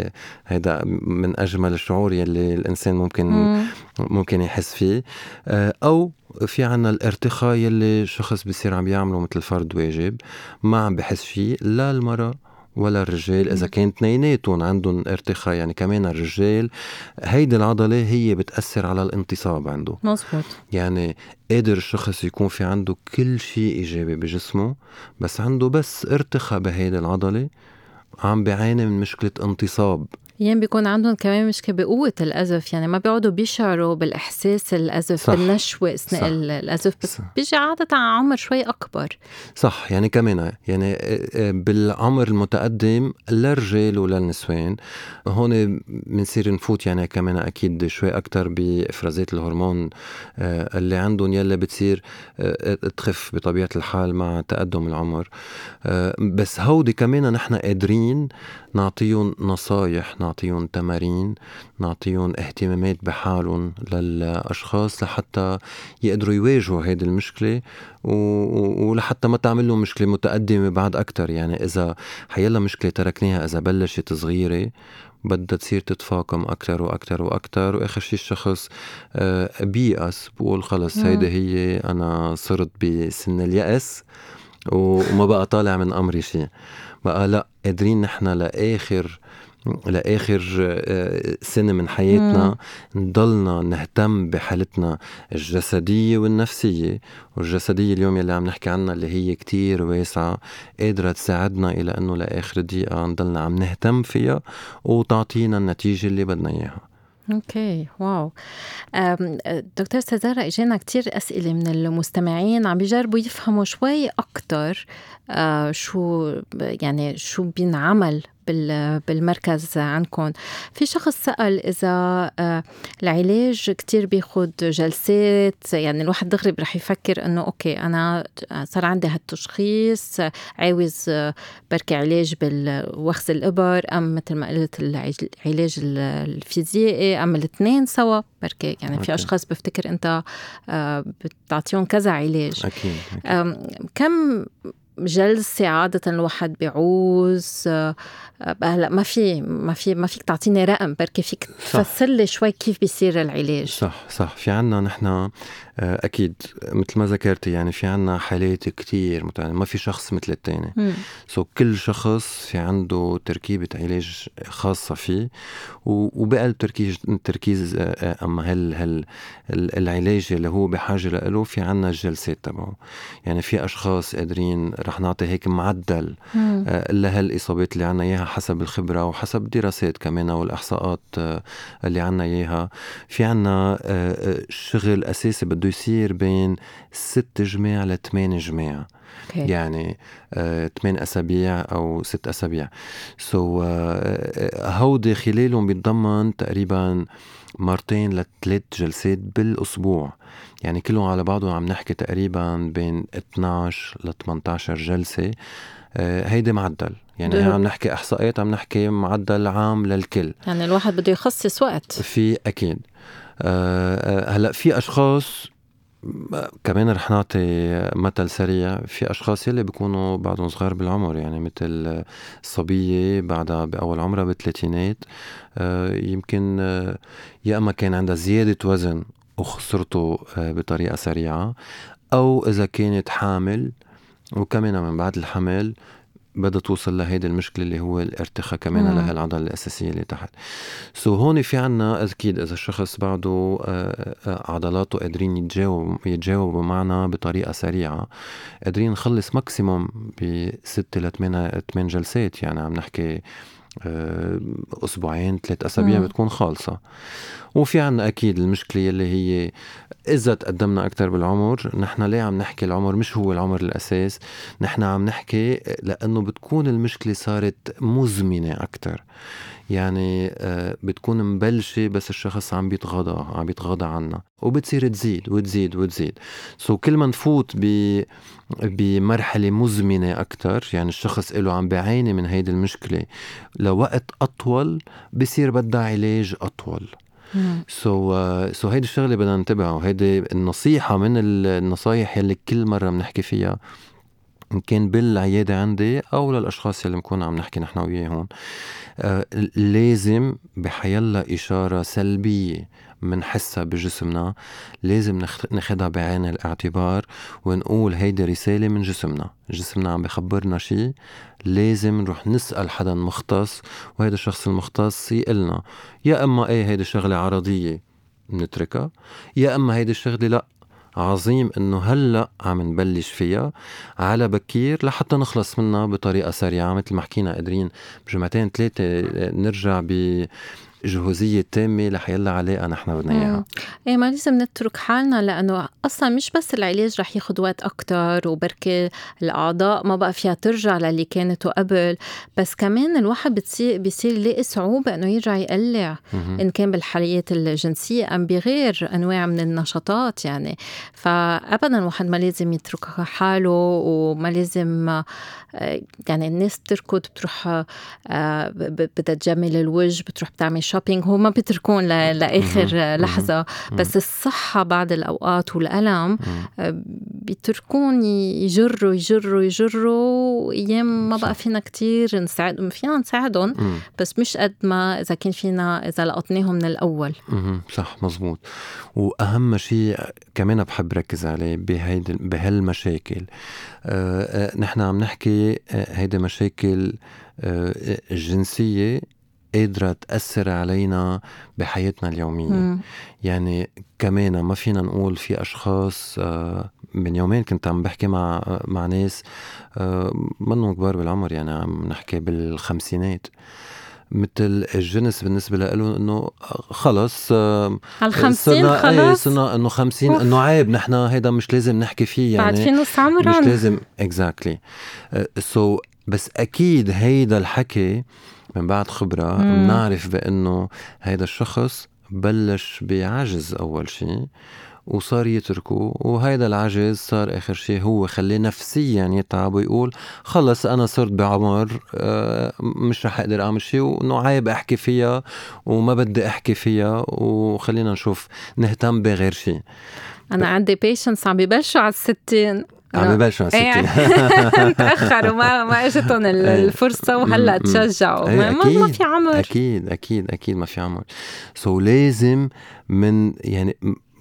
هيدا من أجمل الشعور يلي الإنسان ممكن مم. ممكن يحس فيه. أو في عنا الارتخاء يلي شخص بصير عم يعمله مثل فرد واجب ما عم بحس فيه. لا المرأة ولا الرجال. إذا كان اثنيناتهم عندهم ارتخاء يعني كمان الرجال هيدي العضلة هي بتأثر على الانتصاب عنده. مزبوط يعني قادر الشخص يكون في عنده كل شيء إيجابي بجسمه بس عنده بس ارتخاء بهيدي العضلة عم بيعاني من مشكلة انتصاب. يعني بيكون عندهم كمان مشكلة بقوة الأزف يعني ما بيقعدوا بيشعروا بالإحساس الأزف صح. بالنشوة أثناء الأزف بس صح. بيجي عادة على عمر شوي أكبر صح يعني كمان يعني آه، آه، بالعمر المتقدم للرجال وللنسوان هون بنصير نفوت يعني كمان أكيد شوي أكتر بإفرازات الهرمون آه، اللي عندهم يلي بتصير تخف بطبيعة الحال مع تقدم العمر بس هودي كمان نحن قادرين نعطيهم نصايح نعطيهم تمارين نعطيهم اهتمامات بحالهم للأشخاص لحتى يقدروا يواجهوا هيدي المشكلة ولحتى ما تعمل لهم مشكلة متقدمة بعد أكتر. يعني إذا حيلا مشكلة تركناها إذا بلشت صغيرة بدها تصير تتفاقم أكتر وأكتر وأكتر. وآخر شي الشخص آه، بيأس بقول خلص هيدي هي أنا صرت بسن اليأس وما بقى طالع من أمري شيء بقى لا قادرين نحن لآخر لآخر آه، سنة من حياتنا نضلنا نهتم بحالتنا الجسدية والنفسية. والجسدية اليوم يلي عم نحكي عنها اللي هي كتير واسعة قادرة تساعدنا إلى إنه لآخر دقيقة نضلنا عم نهتم فيها وتعطينا النتيجة اللي بدنا إياها. okay wow. دكتور سازارا اجانا كتير أسئلة من المستمعين عم بيجربوا يفهموا شوي أكثر آه، شو يعني شو بينعمل بالمركز عندكم. في شخص سأل إذا آه، العلاج كتير بياخد جلسات يعني الواحد دغري رح يفكر إنه okay أنا صار عندي هالتشخيص عاوز بركي علاج بالوخز الإبر أم مثل ما قلت العلاج الفيزيائي أم الاثنين سوا بركي يعني في أشخاص بفتكر أنت آه، بتعطيهم كذا علاج. أكيد, أكيد. كم جلسة عادة الواحد بيعوز آه، هلأ ما في ما في ما فيك تعطيني رقم بركي فيك تفسر لي شوي كيف بيصير العلاج. صح صح. في عنا نحن آه، أكيد مثل ما ذكرتي يعني في عنا حالات كتير متعددة. ما في شخص مثل الثاني سو so كل شخص في عنده تركيبة علاج خاصة فيه وبقلب تركيز تركيز آه، أما هل هل العلاج اللي هو بحاجة له في عنا الجلسات تبعه. يعني في أشخاص قادرين رح نعطي هيك معدل آه، لهالإصابات اللي عنا إياها حسب الخبرة وحسب الدراسات كمان والاحصاءات آه، اللي عنا إياها. في عنا آه، شغل أساسي بده يصير بين ست جماع لثمان جماع. Okay. يعني ثمان أسابيع أو ست أسابيع. سو so, هودي خلالهم بيتضمن تقريبا مرتين لثلاث جلسات بالأسبوع. يعني كلهم على بعضهم عم نحكي تقريبا بين 12 ل 18 جلسة. آه، هيدي معدل. يعني عم نحكي إحصائيات عم نحكي معدل عام للكل. يعني الواحد بده يخصص وقت. في أكيد. آه، آه، هلأ في أشخاص كمان رح نعطي مثل سريع في أشخاص يلي بيكونوا بعدهم صغار بالعمر يعني مثل الصبية بعدها بأول عمرها بالثلاثينات يمكن يا إما كان عندها زيادة وزن وخسرته آه، بطريقة سريعة أو إذا كانت حامل وكمان من بعد الحمل بدها توصل لهيدي المشكلة اللي هو الارتخاء كمان لهالعضلة الأساسية اللي تحت. so so هون في عنا أكيد إذا الشخص بعده آه، آه، عضلاته قادرين يتجاوب يتجاوبوا معنا بطريقة سريعة قادرين نخلص maximum بست لثمان جلسات يعني عم نحكي. أسبوعين ثلاث أسابيع بتكون خالصة. وفي عنا أكيد المشكلة اللي هي إذا تقدمنا أكثر بالعمر نحن ليه عم نحكي العمر؟ مش هو العمر الأساس نحن عم نحكي لأنه بتكون المشكلة صارت مزمنة أكثر يعني آه، بتكون مبلشة بس الشخص عم بيتغاضى عم بيتغاضى عنا وبتصير تزيد وتزيد وتزيد. سو so كل ما نفوت ب بمرحلة مزمنة أكتر يعني الشخص له عم بيعاني من هيدي المشكلة لوقت أطول بصير بدها علاج أطول. so so هيدي الشغلة بدنا ننتبه وهيدي النصيحة من النصايح يلي كل مرة بنحكي فيها ان كان بالعيادة عندي أو للأشخاص يلي بنكون عم نحكي نحن وياهم آه لازم بحيلا إشارة سلبية منحسها بجسمنا. لازم ناخدها بعين الاعتبار ونقول هيدي رسالة من جسمنا. جسمنا عم بخبرنا شيء لازم نروح نسأل حدا مختص وهيدا الشخص المختص يقلنا يا أما إيه هيدي شغلة عرضية نتركها يا أما هيدي الشغلة لا. عظيم إنه هلأ عم نبلش فيها على بكير لحتى نخلص منها بطريقة سريعة مثل ما حكينا قادرين بجمعتين ثلاثة نرجع ب جهوزية تامة لحيلا علاقه نحن بدنا إياها. إيه ما لازم نترك حالنا لأنه أصلا مش بس العلاج رح ياخذ وقت أكثر وبركي الأعضاء ما بقى فيها ترجع للي كانت قبل. بس كمان الواحد بتصير بيصير يلاقي صعوبة إنه يرجع يقلع إن كان بالحاليات الجنسية أم بغير أنواع من النشاطات يعني. فابدا الواحد ما لازم يترك حاله وما لازم يعني الناس بتركض بتروح آه، بدها تجمل الوجه بتروح بتعمل شوبينج هو ما بيتركون لآخر لحظة. بس الصحة بعد الأوقات والألم آه، بيتركون يجروا يجروا يجروا أيام ما بقى فينا كتير نساعد فينا نساعدهم بس مش قد ما إذا كان فينا إذا لقطناهم من الأول. صح مزبوط وأهم شيء كمان بحب ركز عليه بهيدي بهالمشاكل. آه، آه، نحن عم نحكي هيدي مشاكل الجنسيه قادرة تأثر علينا بحياتنا اليومية مم. يعني كمان ما فينا نقول في أشخاص آه، من يومين كنت عم بحكي مع مع ناس آه، منهم كبار بالعمر يعني عم نحكي بالخمسينات مثل الجنس بالنسبة له إنه خلص على الخمسين إيه، خلص؟ صرنا إنه خمسين انه عيب نحن هيدا مش لازم نحكي فيه يعني بعد في نص عمرهم مش لازم exactly so بس أكيد هيدا الحكي من بعد خبرة بنعرف بإنه هيدا الشخص بلش بعجز أول شيء وصار يتركه وهيدا العجز صار آخر شيء هو خليه نفسيا يتعب ويقول خلص أنا صرت بعمر آه، مش رح أقدر أعمل شيء وإنه عيب أحكي فيها وما بدي أحكي فيها وخلينا نشوف نهتم بغير شيء أنا عندي بيشنس عم ببلشوا على الستين. عم ببلشوا على إيه، الستين. تاخروا ما ما إجتهم الفرصة وهلأ تشجعوا. إيه، ما, ما في عمر. أكيد أكيد أكيد ما في عمر. سو so لازم من يعني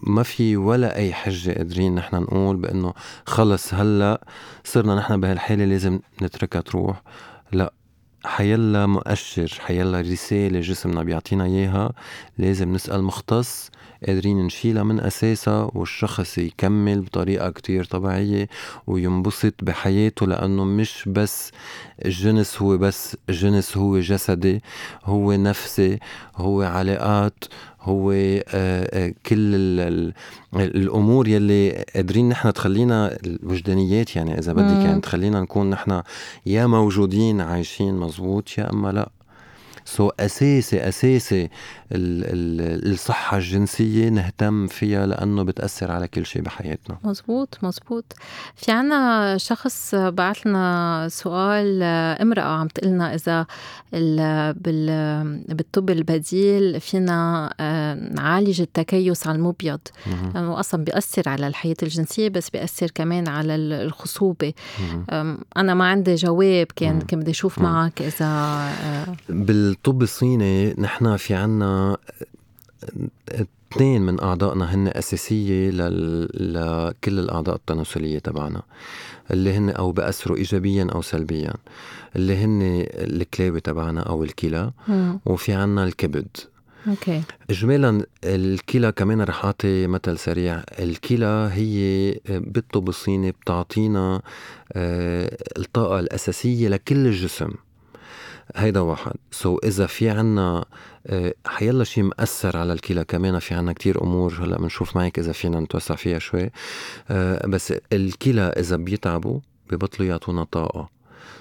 ما في ولا أي حجة قادرين نحن نقول بأنه خلص هلأ صرنا نحن بهالحالة لازم نتركها تروح. لا حيلا مؤشر حيلا رسالة جسمنا بيعطينا إياها. لازم نسأل مختص قادرين نشيلها من أساسها والشخص يكمل بطريقة كتير طبيعية وينبسط بحياته لأنه مش بس الجنس هو بس جنس هو جسدي هو نفسي هو علاقات هو آه، آه، كل الأمور يلي قادرين نحن تخلينا الوجدانيات يعني إذا بدك يعني تخلينا نكون نحن يا موجودين عايشين مزبوط يا أما لا. سو so أساسي اساسي الصحة الجنسية نهتم فيها لأنه بتأثر على كل شيء بحياتنا. مزبوط مزبوط في عنا شخص بعث لنا سؤال امرأة عم تقلنا إذا بالطب البديل فينا آه، نعالج التكيس على المبيض. لأنه أصلا بيأثر على الحياة الجنسية بس بيأثر كمان على الخصوبة. أنا ما عندي جواب كان كان بدي أشوف معك إذا آه، بالطب الصيني نحن في عنا اثنين من أعضائنا هن أساسية لكل الأعضاء التناسلية تبعنا. اللي هن أو بأثروا ايجابيا أو سلبيا. اللي هن الكلاوي تبعنا أو الكلى. وفي عنا الكبد. okay. اجمالا الكلى كمان رح أعطي مثل سريع. الكلى هي بالطب الصيني بتعطينا آه، الطاقة الأساسية لكل الجسم. هيدا واحد. so so إذا في عنا آه، حيلا شيء مأثر على الكلى. كمان في عنا كتير أمور هلأ بنشوف معك إذا فينا نتوسع فيها شوي. آه، بس الكلى إذا بيتعبوا ببطلوا يعطونا طاقة.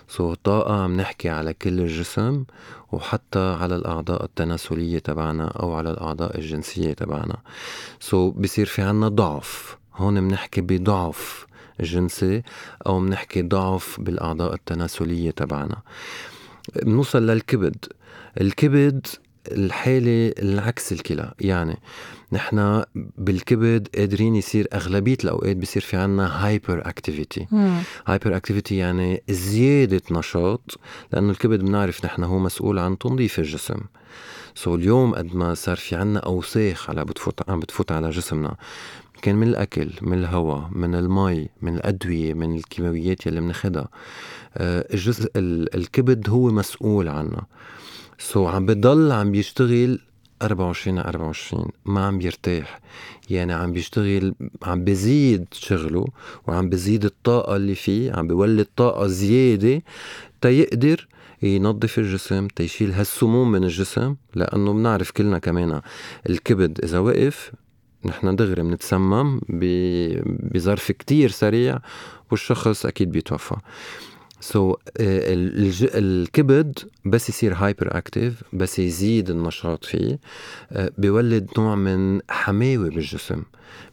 so so, طاقة عم نحكي على كل الجسم وحتى على الأعضاء التناسلية تبعنا أو على الأعضاء الجنسية تبعنا. so so, بصير في عنا ضعف. هون بنحكي بضعف جنسي أو بنحكي ضعف بالأعضاء التناسلية تبعنا. بنوصل للكبد. الكبد الحالة العكس الكلى. يعني نحن بالكبد قادرين يصير أغلبية الأوقات بيصير في عنا hyperactivity hyperactivity يعني زيادة نشاط لأنه الكبد بنعرف نحن هو مسؤول عن تنظيف الجسم. so اليوم قد ما صار في عنا أوساخ على بتفوت عم بتفوت على جسمنا. كان من الأكل من الهواء من المي من الأدوية من الكيماويات يلي بناخدها آه، الجزء الكبد هو مسؤول عنا. سو عم بضل عم بيشتغل 24 على 24 ما عم بيرتاح يعني عم بيشتغل عم بزيد شغله وعم بزيد الطاقة اللي فيه عم بيولد طاقة زيادة تيقدر ينظف الجسم تيشيل هالسموم من الجسم لأنه بنعرف كلنا كمان الكبد إذا وقف نحن دغري بنتسمم بظرف كتير سريع والشخص أكيد بيتوفى. so so, uh, الكبد بس يصير hyperactive بس يزيد النشاط فيه. uh, بيولد نوع من حماوة بالجسم.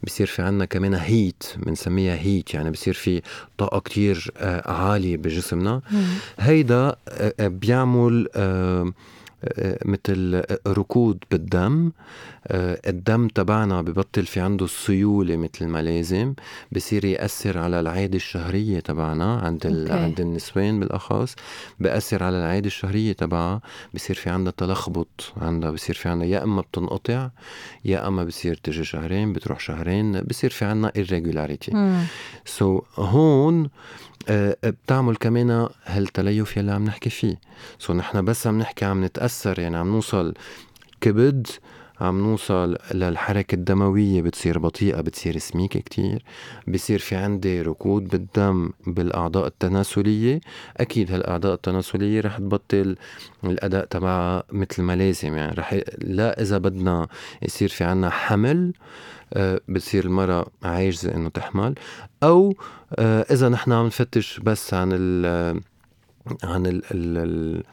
بصير في عنا كمان heat بنسميها heat يعني بصير في طاقة كتير uh, عالية بجسمنا. هيدا بيعمل مثل ركود بالدم. الدم تبعنا ببطل في عنده السيولة مثل ما لازم بصير يأثر على العادة الشهرية تبعنا عند ال... عند النسوان بالأخص بأثر على العادة الشهرية تبعها بصير في عندها تلخبط عندها بصير في عندها يا إما بتنقطع يا إما بصير تجي شهرين بتروح شهرين بصير في عندنا irregularity. so so, هون آه، بتعمل كمان هالتليف يلي عم نحكي فيه. so نحن بس عم نحكي عم نتأثر يعني عم نوصل كبد عم نوصل للحركة الدموية بتصير بطيئة بتصير سميكة كتير بصير في عندي ركود بالدم بالأعضاء التناسلية. أكيد هالأعضاء التناسلية رح تبطل الأداء تبعها مثل ما لازم يعني رح لا إذا بدنا يصير في عنا حمل آه، بتصير المرأة عاجزة إنه تحمل. أو آه، إذا نحن عم نفتش بس عن ال عن ال ال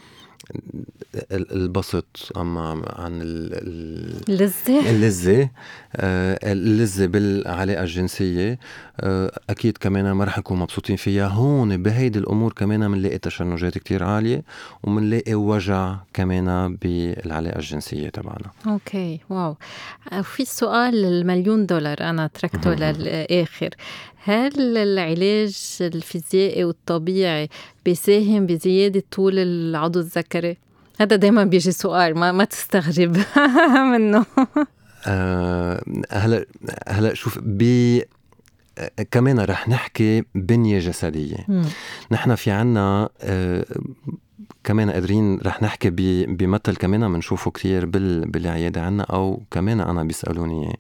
البسط اما عن اللذة. اللذة. آه، اللذة بالعلاقة الجنسية. آه، أكيد كمان ما رح نكون مبسوطين فيها. هون بهيدي الأمور كمان بنلاقي تشنجات كتير عالية وبنلاقي وجع كمان بالعلاقة الجنسية تبعنا. okay wow. في سؤال المليون دولار أنا تركته للآخر. هل العلاج الفيزيائي والطبيعي بيساهم بزيادة طول العضو الذكري؟ هذا دايما بيجي سؤال ما ما تستغرب منه. آه هلا هلا شوف ب كمان رح نحكي بنية جسدية. نحن في عنا آه كمان قادرين رح نحكي بمثل كمان بنشوفه كثير بالعيادة عنا أو كمان أنا بيسألوني.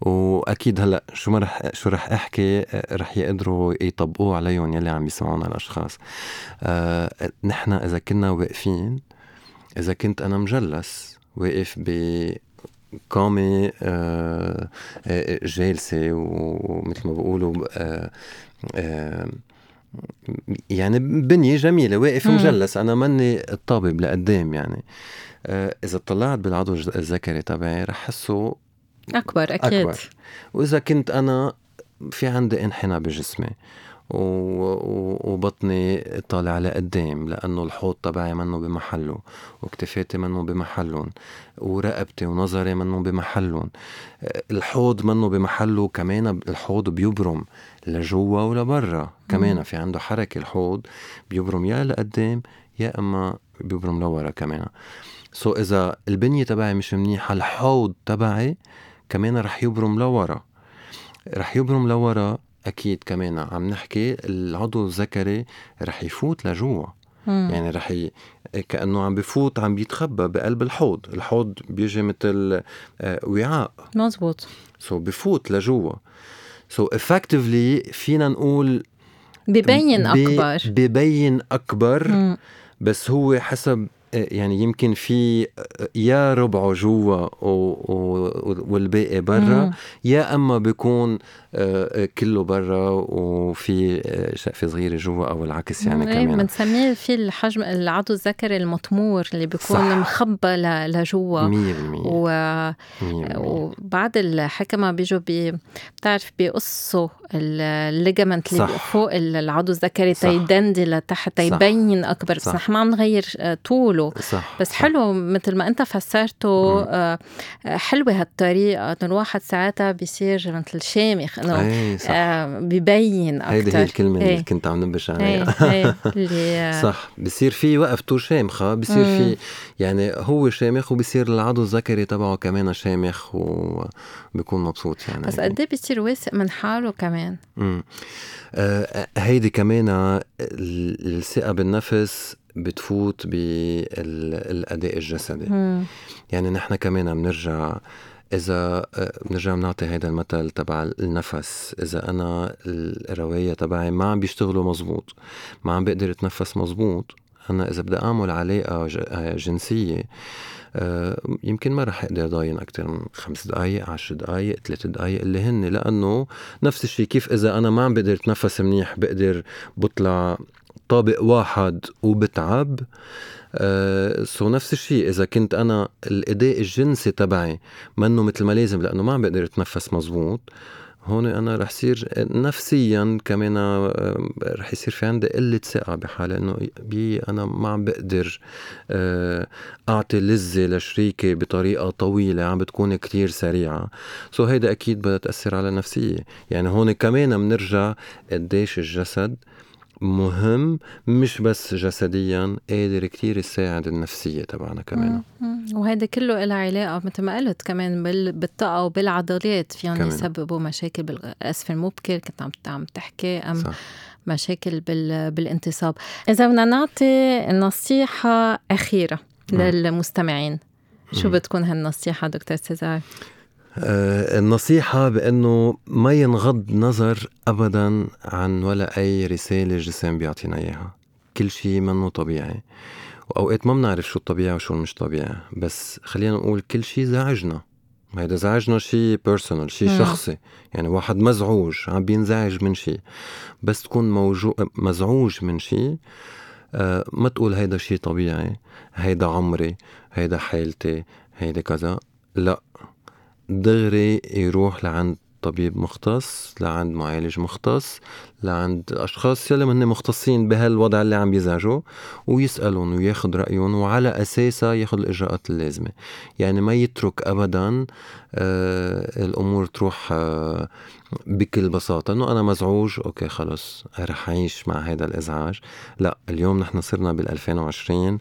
وأكيد هلأ شو ما رح شو رح أحكي رح يقدروا يطبقوه عليهم يلي عم يسمعونا الأشخاص. آه نحن إذا كنا واقفين إذا كنت أنا مجلس واقف ب قامة آه, آه، جالسة ومثل ما بقولوا آه آه يعني بنية جميلة واقف. مجلس. أنا ماني الطابب لقدام يعني. آه إذا طلعت بالعضو الذكري تبعي رح حسه أكبر أكيد. أكبر. وإذا كنت أنا في عندي انحناء بجسمي. وبطني طالع لقدام لأنه الحوض تبعي منه بمحله وكتفاتي منه بمحلهم ورقبتي ونظري منه بمحلهم. الحوض منه بمحله كمان الحوض بيبرم لجوا ولبرا كمان في عنده حركة الحوض بيبرم يا لقدام يا إما بيبرم لورا كمان. so so إذا البنية تبعي مش منيحة الحوض تبعي كمان رح يبرم لورا. رح يبرم لورا أكيد كمان عم نحكي العضو الذكري رح يفوت لجوا يعني رح ي... كأنه عم بفوت عم بيتخبى بقلب الحوض. الحوض بيجي مثل آه، وعاء. مزبوط. so so بفوت لجوا سو so effectively فينا نقول ببين أكبر. ببين أكبر مم. بس هو حسب يعني يمكن في يا ربعه جوا والباقي برا يا أما بيكون آه، كله برا وفي آه، شقفة صغيرة جوا أو العكس يعني إيه، كمان. بنسميه في الحجم العضو الذكري المطمور اللي بيكون صح. مخبى لجوا. 100% و... وبعد الحكما بيجوا بي... بتعرف بيقصوا ال ligament اللي فوق العضو الذكري تيدندل لتحت تيبين أكبر. بس نحن ما عم نغير آه، طوله. صح. بس. حلو مثل ما أنت فسرته حلوة هالطريقة. إنه الواحد ساعتها بيصير مثل شامخ. انه. آه ببين أكثر هيدي هي الكلمة اللي إيه. كنت عم نبش عليها أي. اللي صح بصير في وقفته شامخه بصير في يعني هو شامخ وبصير العضو الذكري تبعه كمان شامخ وبيكون مبسوط يعني بس قد إيه بصير واثق من حاله كمان امم آه هيدي كمان الثقة بالنفس بتفوت بالأداء الجسدي مم. يعني نحن كمان بنرجع إذا آه، بنرجع بنعطي هذا المثل تبع النفس. إذا أنا الرواية تبعي ما عم بيشتغلوا مزبوط ما عم بقدر أتنفس مزبوط أنا إذا بدي أعمل علاقة آه، جنسية آه، يمكن ما رح أقدر ضاين أكثر من خمس دقائق عشر دقائق ثلاث دقائق اللي هن لأنه نفس الشيء كيف إذا أنا ما عم بقدر أتنفس منيح بقدر بطلع طابق واحد وبتعب سو نفس الشيء. إذا كنت أنا الأداء الجنسي تبعي منه مثل ما لازم لأنه ما عم بقدر أتنفس مزبوط هون أنا رح صير نفسيا كمان آه، رح يصير في عندي قلة ثقة بحالي إنه بي أنا ما عم بقدر آه، أعطي لذة لشريكي بطريقة طويلة عم بتكون كتير سريعة. سو هيدا أكيد بدها تأثر على النفسيه يعني هون كمان بنرجع قديش الجسد مهم مش بس جسديا قادر كتير يساعد النفسية تبعنا كمان. وهذا كله له علاقة مثل ما قلت كمان بالطاقة وبالعضلات. فيهم يسببوا مشاكل بالأسفل المبكر كنت عم عم تحكي أم صح. مشاكل بالانتصاب. إذا بدنا نعطي نصيحة أخيرة للمستمعين. شو بتكون هالنصيحة دكتور سيزار؟ آه النصيحة بأنه ما ينغض نظر أبدا عن ولا أي رسالة الجسم بيعطينا إياها. كل شيء منه طبيعي. وأوقات ما بنعرف شو الطبيعي وشو مش طبيعي. بس خلينا نقول كل شيء زعجنا. هيدا زعجنا شيء بيرسونال شيء شخصي. يعني واحد مزعوج عم بينزعج من شيء. بس تكون موجو مزعوج من شيء آه ما تقول هيدا شيء طبيعي هيدا عمري هيدا حالتي هيدا كذا. لا. دغري يروح لعند طبيب مختص لعند معالج مختص لعند أشخاص يلي هن مختصين بهالوضع اللي عم يزعجوا ويسالهم وياخذ رأيهم وعلى أساسها ياخذ الإجراءات اللازمة. يعني ما يترك ابدا آه الأمور تروح آه بكل بساطة. إنه أنا مزعوج أوكي خلص رح أعيش مع هذا الإزعاج. لا اليوم نحن صرنا بال 2020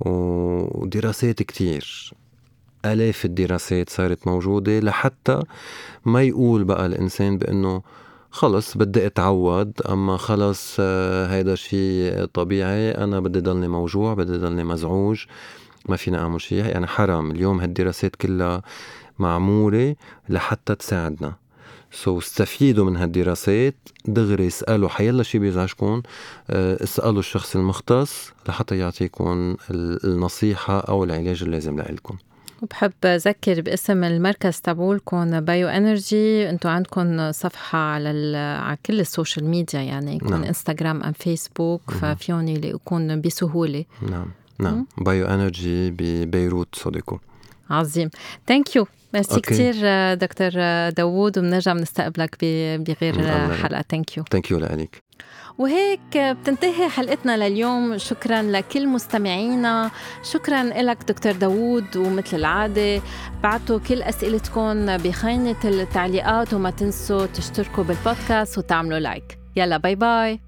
ودراسات كتير. آلاف الدراسات صارت موجودة لحتى ما يقول بقى الإنسان بأنه خلص بدي أتعود أما خلص آه، هيدا شيء طبيعي أنا بدي ضلني موجوع بدي ضلني مزعوج ما فينا أعمل شيء يعني حرام اليوم هالدراسات كلها معمولة لحتى تساعدنا. so so, استفيدوا من هالدراسات. دغري اسألوا حيلا شي بيزعجكم؟ آه، اسألوا الشخص المختص لحتى يعطيكم النصيحة أو العلاج اللازم لإلكم. وبحب أذكر باسم المركز تبعولكم Bio Energy أنتم عندكم صفحة على على كل ال social media يعني يكون نعم. إنستغرام أم فيسبوك ففيهم يلاقوكم بسهولة. نعم نعم. Bio Energy ببيروت صديقو. عظيم. thank you merci كثير دكتور داوود وبنرجع بنستقبلك بغير حلقة ثانك يو ثانك يو لك وهيك بتنتهي حلقتنا لليوم شكرا لكل مستمعينا شكرا لك دكتور داوود ومثل العادة بعتوا كل أسئلتكم بخانة التعليقات وما تنسوا تشتركوا بالبودكاست وتعملوا like يلا bye bye